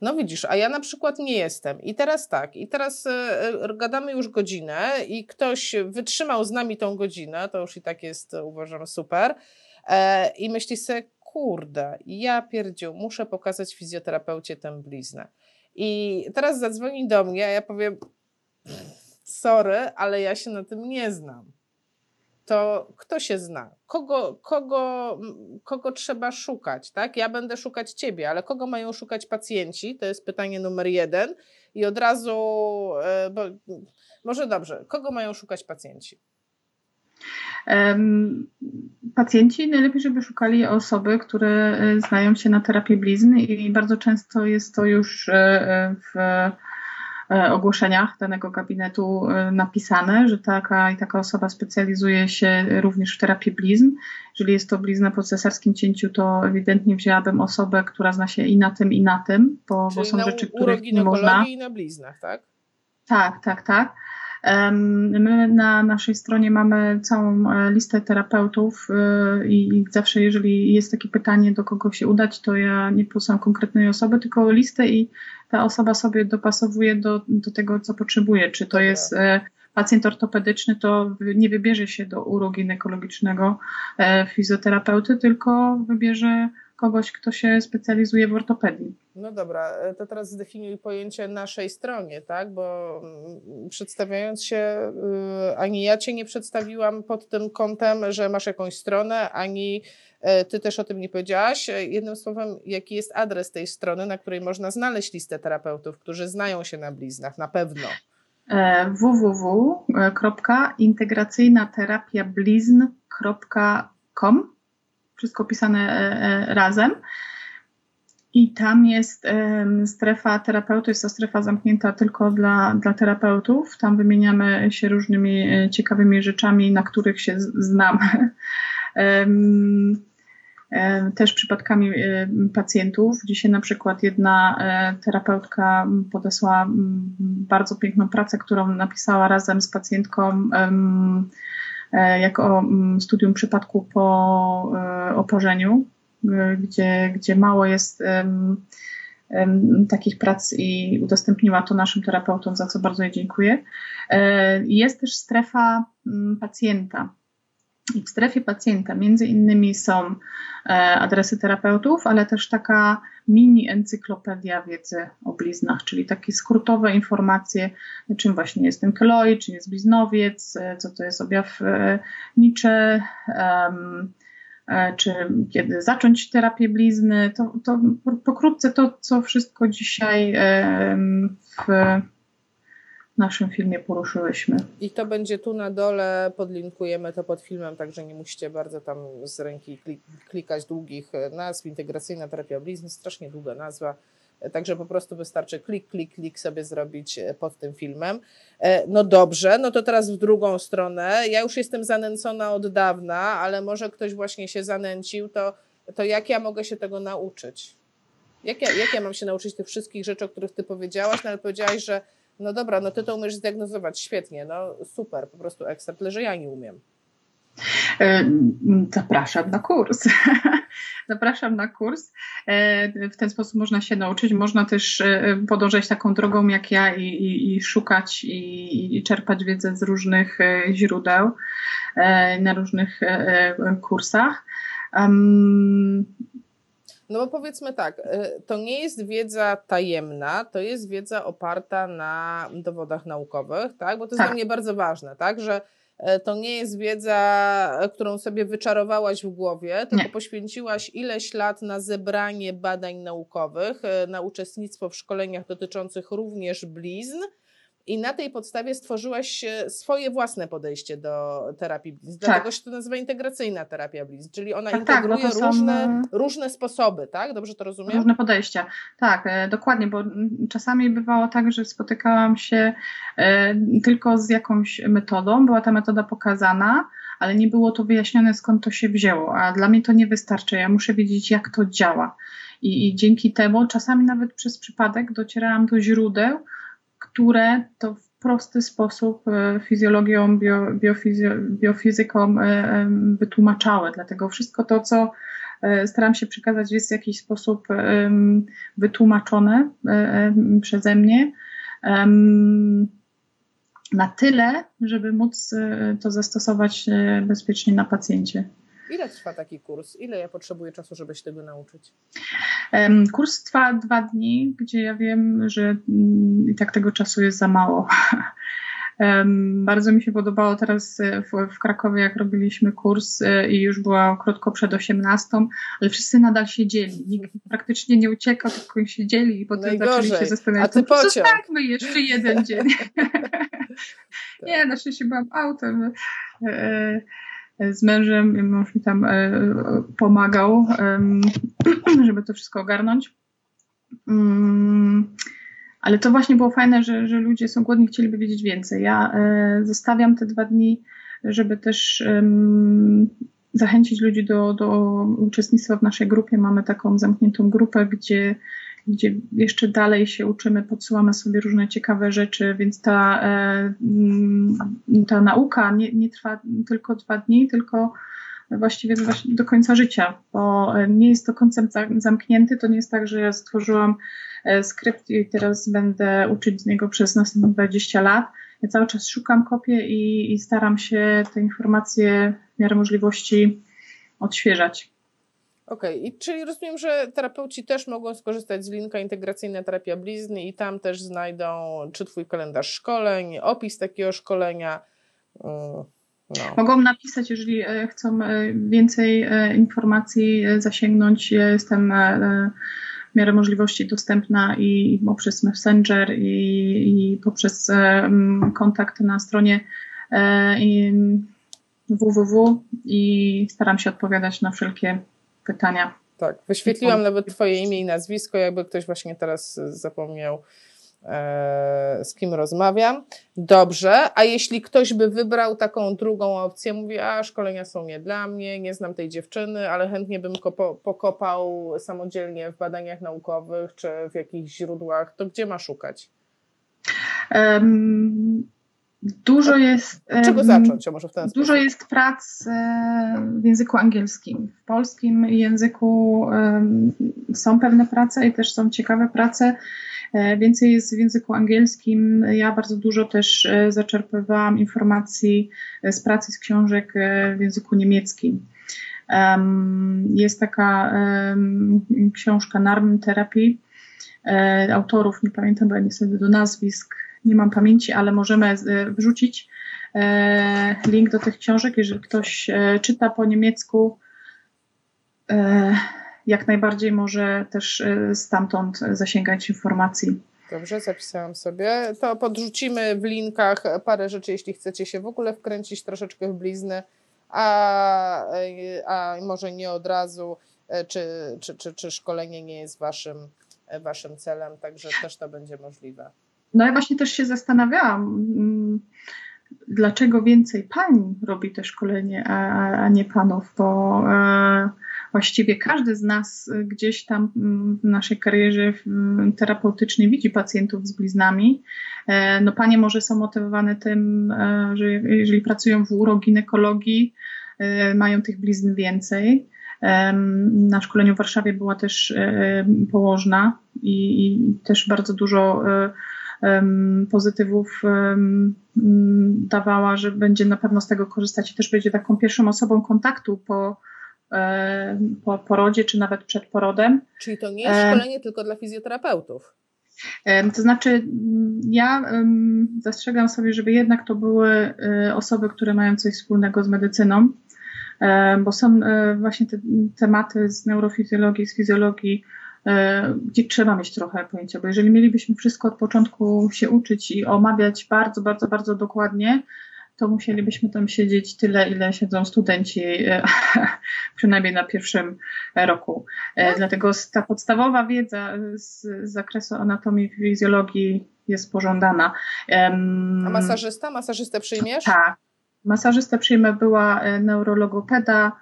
No widzisz, a ja na przykład nie jestem. I teraz tak, i teraz gadamy już godzinę i ktoś wytrzymał z nami tą godzinę, to już i tak jest, uważam, super. E, I myśli sobie, kurde, ja pierdziu, muszę pokazać fizjoterapeucie tę bliznę. I teraz zadzwoni do mnie, a ja powiem, sorry, ale ja się na tym nie znam. To kto się zna? Kogo, kogo, kogo trzeba szukać, tak? Ja będę szukać ciebie, ale kogo mają szukać pacjenci? To jest pytanie numer jeden. I od razu, e, bo, może dobrze, kogo mają szukać pacjenci? Pacjenci najlepiej, żeby szukali osoby, które e, znają się na terapii blizny i bardzo często jest to już e, w E, ogłoszeniach danego gabinetu napisane, że taka i taka osoba specjalizuje się również w terapii blizn. Jeżeli jest to blizna po cesarskim cięciu, to ewidentnie wzięłabym osobę, która zna się i na tym, i na tym, bo, bo są rzeczy, których nie można. i na bliznach, tak? Tak, tak, tak. My na naszej stronie mamy całą e, listę terapeutów i zawsze, jeżeli jest takie pytanie, do kogo się udać, to ja nie posłam konkretnej osoby, tylko listę i ta osoba sobie dopasowuje do, do tego, co potrzebuje. Czy to jest e, pacjent ortopedyczny, to nie wybierze się do uroginekologicznego e, fizjoterapeuty, tylko wybierze kogoś, kto się specjalizuje w ortopedii. No dobra, e, to teraz zdefiniuj pojęcie naszej stronie, tak? Bo mm, przedstawiając się, ani ja Cię nie przedstawiłam pod tym kątem, że masz jakąś stronę, ani E, ty też o tym nie powiedziałaś. E, jednym słowem, jaki jest adres tej strony, na której można znaleźć listę terapeutów, którzy znają się na bliznach, na pewno. Www.integracyjnaterapiablizn.com Wszystko pisane razem. I tam jest strefa terapeutów, jest to strefa zamknięta tylko dla, dla terapeutów. Tam wymieniamy się różnymi ciekawymi rzeczami, na których się znamy też przypadkami pacjentów. Dzisiaj na przykład jedna e, terapeutka podesłała bardzo piękną pracę, którą napisała razem z pacjentką e, jako studium przypadku po e, oporzeniu, gdzie, gdzie mało jest takich prac i udostępniła to naszym terapeutom, za co bardzo jej dziękuję. Jest też strefa pacjenta I w strefie pacjenta między innymi są e, adresy terapeutów, ale też taka mini encyklopedia wiedzy o bliznach, czyli takie skrótowe informacje, czym właśnie jest ten keloid, czym jest bliznowiec, e, co to jest objaw e, nicze, czy kiedy zacząć terapię blizny. To, to pokrótce to, co wszystko dzisiaj w naszym filmie poruszyłyśmy. I to będzie tu na dole, podlinkujemy to pod filmem, także nie musicie bardzo tam z ręki klikać długich nazw. Integracyjna terapia blizny, strasznie długa nazwa. Także po prostu wystarczy klik, klik, klik sobie zrobić pod tym filmem. E, no dobrze, no to teraz w drugą stronę. Ja już jestem zanęcona od dawna, ale może ktoś właśnie się zanęcił, to, to jak ja mogę się tego nauczyć? Jak ja, jak ja mam się nauczyć tych wszystkich rzeczy, o których ty powiedziałaś, no ale powiedziałaś, że no dobra, no ty to umiesz zdiagnozować, świetnie, no super, po prostu ekstra, że ja nie umiem. E, zapraszam na kurs. Zapraszam na kurs. E, w ten sposób można się nauczyć. Można też e, podążać taką drogą jak ja i, i, i szukać i, i, czerpać wiedzę z różnych źródeł na różnych kursach. No bo powiedzmy tak, y, to nie jest wiedza tajemna, to jest wiedza oparta na dowodach naukowych, tak? Bo to jest tak. dla mnie bardzo ważne, tak? Że y, to nie jest wiedza, którą sobie wyczarowałaś w głowie, tylko nie. poświęciłaś ileś lat na zebranie badań naukowych, y, na uczestnictwo w szkoleniach dotyczących również blizn i na tej podstawie stworzyłaś swoje własne podejście do terapii blizn. Tak. Dlatego się to nazywa integracyjna terapia blizn, czyli ona tak, tak integruje tak, różne, są... różne sposoby, tak? Dobrze to rozumiem? Różne podejścia. Tak, e, dokładnie, bo czasami bywało tak, że spotykałam się e, tylko z jakąś metodą, była ta metoda pokazana, ale nie było to wyjaśnione, skąd to się wzięło, a dla mnie to nie wystarczy. Ja muszę wiedzieć, jak to działa. I, i dzięki temu, czasami nawet przez przypadek, docierałam do źródeł, które to w prosty sposób e, fizjologią, bio, biofizyką e, wytłumaczały. Dlatego wszystko to, co e, staram się przekazać, jest w jakiś sposób wytłumaczone przeze mnie na tyle, żeby móc to zastosować bezpiecznie na pacjencie. Ile trwa taki kurs? Ile ja potrzebuję czasu, żeby się tego nauczyć? Kurs trwa dwa dni, gdzie ja wiem, że mm, i tak tego czasu jest za mało. Bardzo mi się podobało teraz e, w, w, Krakowie, jak robiliśmy kurs e, i już była krótko przed 18, ale wszyscy nadal siedzieli. Nikt praktycznie nie uciekał, tylko siedzieli i potem Najgorzej. zaczęli się zastanawiać, A ty no, zostawmy jeszcze jeden dzień. nie, na szczęście byłam autem. E, z mężem, mąż mi tam e, pomagał, żeby to wszystko ogarnąć. Mm, ale to właśnie było fajne, że, że ludzie są głodni, chcieliby wiedzieć więcej. Ja e, zostawiam te dwa dni, żeby też zachęcić ludzi do, do uczestnictwa w naszej grupie. Mamy taką zamkniętą grupę, gdzie gdzie jeszcze dalej się uczymy, podsyłamy sobie różne ciekawe rzeczy, więc ta, e, mm, ta nauka nie, nie trwa tylko dwa dni, tylko właściwie do końca życia, bo nie jest to koncept zamknięty, to nie jest tak, że ja stworzyłam e, skrypt i teraz będę uczyć z niego przez następne 20 lat. Ja cały czas szukam kopii i, i staram się te informacje w miarę możliwości odświeżać. Okej, okay. czyli rozumiem, że terapeuci też mogą skorzystać z linka integracyjna terapia blizny i tam też znajdą czy twój kalendarz szkoleń, opis takiego szkolenia. Mm, no. Mogą napisać, jeżeli e, chcą e, więcej e, informacji zasięgnąć. Jestem w miarę możliwości dostępna i poprzez Messenger i, i poprzez kontakt na stronie www i staram się odpowiadać na wszelkie pytania. Tak, wyświetliłam nawet Twoje imię i nazwisko, jakby ktoś właśnie teraz zapomniał, e, z kim rozmawiam. Dobrze, a jeśli ktoś by wybrał taką drugą opcję, mówi, a szkolenia są nie dla mnie, nie znam tej dziewczyny, ale chętnie bym ko- pokopał samodzielnie w badaniach naukowych czy w jakichś źródłach, to gdzie ma szukać? Um, Dużo jest. Czego zacząć? może w ten Dużo sposób? jest prac w języku angielskim. W polskim języku są pewne prace i też są ciekawe prace. Więcej jest w języku angielskim. Ja bardzo dużo też zaczerpywałam informacji z pracy, z książek w języku niemieckim. Jest taka książka Narm Therapy autorów, nie pamiętam, bo ja niestety do nazwisk nie mam pamięci, ale możemy wrzucić link do tych książek, jeżeli ktoś czyta po niemiecku E, jak najbardziej może też e, stamtąd zasięgać informacji. Dobrze, zapisałam sobie. To podrzucimy w linkach parę rzeczy, jeśli chcecie się w ogóle wkręcić troszeczkę w blizny, a, a może nie od razu, e, czy, czy, czy, czy szkolenie nie jest waszym, waszym celem, także też to będzie możliwe. No ja właśnie też się zastanawiałam, mm, dlaczego więcej pań robi to szkolenie, a, a nie panów, bo e, właściwie każdy z nas gdzieś tam w naszej karierze terapeutycznej widzi pacjentów z bliznami. E, no panie może są motywowane tym, e, że jeżeli pracują w uroginekologii, mają tych blizn więcej. Na szkoleniu w Warszawie była też położna i, i też bardzo dużo pozytywów dawała, że będzie na pewno z tego korzystać i też będzie taką pierwszą osobą kontaktu po E, po porodzie, czy nawet przed porodem. Czyli to nie jest szkolenie e, tylko dla fizjoterapeutów. E, to znaczy, ja zastrzegam sobie, żeby jednak to były osoby, które mają coś wspólnego z medycyną, bo są właśnie te tematy z neurofizjologii, z fizjologii, gdzie trzeba mieć trochę pojęcia, bo jeżeli mielibyśmy wszystko od początku się uczyć i omawiać bardzo, bardzo, bardzo dokładnie, to musielibyśmy tam siedzieć tyle, ile siedzą studenci, e, przynajmniej na pierwszym roku. E, no. Dlatego ta podstawowa wiedza z, zakresu anatomii i fizjologii jest pożądana. A masażysta? Masażystę przyjmiesz? Tak. Masażystę przyjmę była e, neurologopeda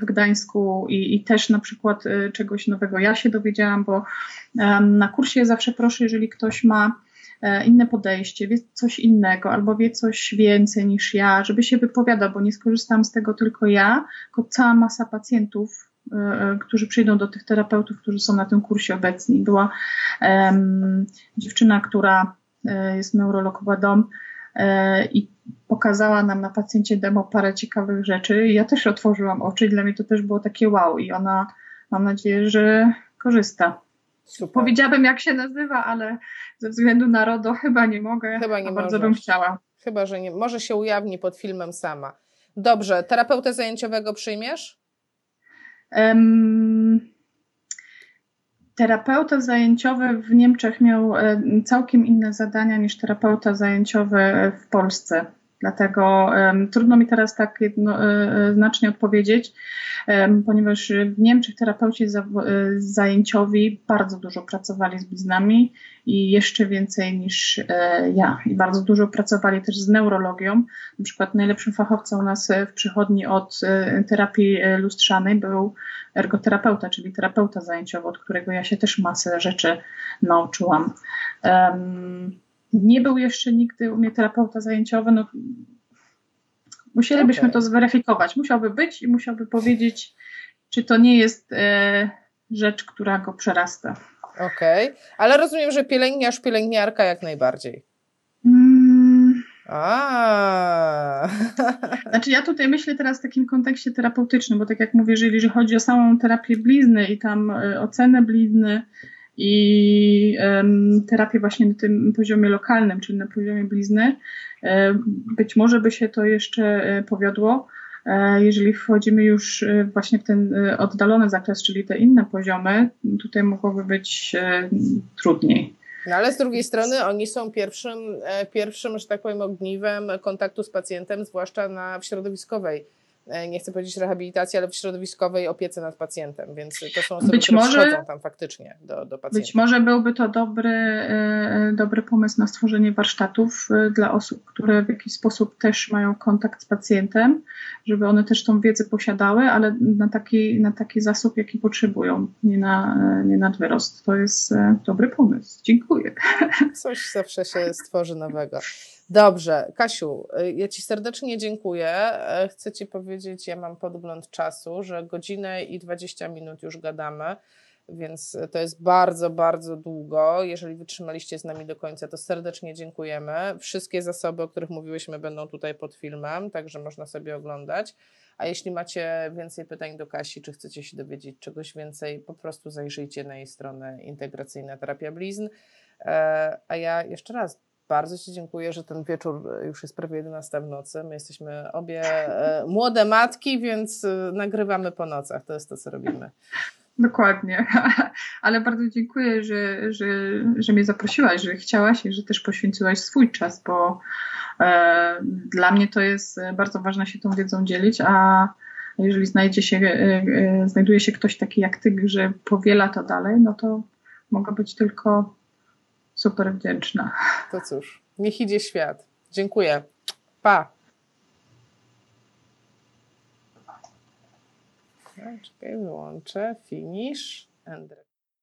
w Gdańsku i, i, też na przykład czegoś nowego ja się dowiedziałam, bo na kursie zawsze proszę, jeżeli ktoś ma E, inne podejście, wie coś innego albo wie coś więcej niż ja, żeby się wypowiadał, bo nie skorzystam z tego tylko ja, tylko cała masa pacjentów, e, e, którzy przyjdą do tych terapeutów, którzy są na tym kursie obecni. Była um, dziewczyna, która jest neurologowadą i pokazała nam na pacjencie demo parę ciekawych rzeczy. Ja też otworzyłam oczy i dla mnie to też było takie wow. I ona, mam nadzieję, że korzysta. Super. Powiedziałabym, jak się nazywa, ale ze względu na RODO chyba nie mogę. Chyba nie bardzo bym chciała. Chyba, że nie. Może się ujawni pod filmem sama. Dobrze, terapeutę zajęciowego przyjmiesz? Um, terapeuta zajęciowy w Niemczech miał e, całkiem inne zadania niż terapeuta zajęciowy w Polsce. Dlatego um, trudno mi teraz tak jednoznacznie e, odpowiedzieć ponieważ w Niemczech terapeuci e, zajęciowi bardzo dużo pracowali z bliznami i jeszcze więcej niż e, ja. I bardzo dużo pracowali też z neurologią. Na przykład najlepszym fachowcem u nas w przychodni od e, terapii lustrzanej był ergoterapeuta, czyli terapeuta zajęciowy, od którego ja się też masę rzeczy nauczyłam. Nie był jeszcze nigdy u mnie terapeuta zajęciowy. No, Musielibyśmy okay. to zweryfikować. Musiałby być i musiałby powiedzieć, czy to nie jest e, rzecz, która go przerasta. Okej, okay. ale rozumiem, że pielęgniarz, pielęgniarka jak najbardziej. Mm. A. Znaczy ja tutaj myślę teraz w takim kontekście terapeutycznym, bo tak jak mówię, jeżeli chodzi o samą terapię blizny i tam e, ocenę blizny i terapię właśnie na tym poziomie lokalnym, czyli na poziomie blizny, E, być może by się to jeszcze e, powiodło, e, jeżeli wchodzimy już właśnie w ten oddalony zakres, czyli te inne poziomy, tutaj mogłoby być trudniej. No ale z drugiej strony oni są pierwszym, pierwszym, że tak powiem, ogniwem kontaktu z pacjentem, zwłaszcza na, w środowiskowej E, nie chcę powiedzieć rehabilitacji, ale w środowiskowej opiece nad pacjentem, więc to są osoby, być które może, przychodzą tam faktycznie do, do pacjenta. Być może byłby to dobry, e, dobry pomysł na stworzenie warsztatów e, dla osób, które w jakiś sposób też mają kontakt z pacjentem, żeby one też tą wiedzę posiadały, ale na taki, na taki zasób, jaki potrzebują, nie na, nie na wyrost. To jest dobry pomysł. Dziękuję. Coś zawsze się stworzy nowego. Dobrze, Kasiu, y, ja Ci serdecznie dziękuję. E, chcę Ci powiedzieć, ja mam podgląd czasu, że godzinę i 20 minut już gadamy, więc to jest bardzo, bardzo długo. Jeżeli wytrzymaliście z nami do końca, to serdecznie dziękujemy. Wszystkie zasoby, o których mówiłyśmy, będą tutaj pod filmem, także można sobie oglądać. A jeśli macie więcej pytań do Kasi, czy chcecie się dowiedzieć czegoś więcej, po prostu zajrzyjcie na jej stronę Integracyjna Terapia Blizn. E, a ja jeszcze raz bardzo Ci dziękuję, że ten wieczór już jest prawie 11 w nocy. My jesteśmy obie e, młode matki, więc e, nagrywamy po nocach. To jest to, co robimy. Dokładnie, ale bardzo dziękuję, że, że, że mnie zaprosiłaś, że chciałaś i że też poświęciłaś swój czas, bo e, dla mnie to jest bardzo ważne się tą wiedzą dzielić, a jeżeli znajdzie się, e, e, znajduje się ktoś taki jak ty, że powiela to dalej, no to mogę być tylko super wdzięczna. To cóż, niech idzie świat. Dziękuję. Pa. Czekaj, wyłączę. Finish and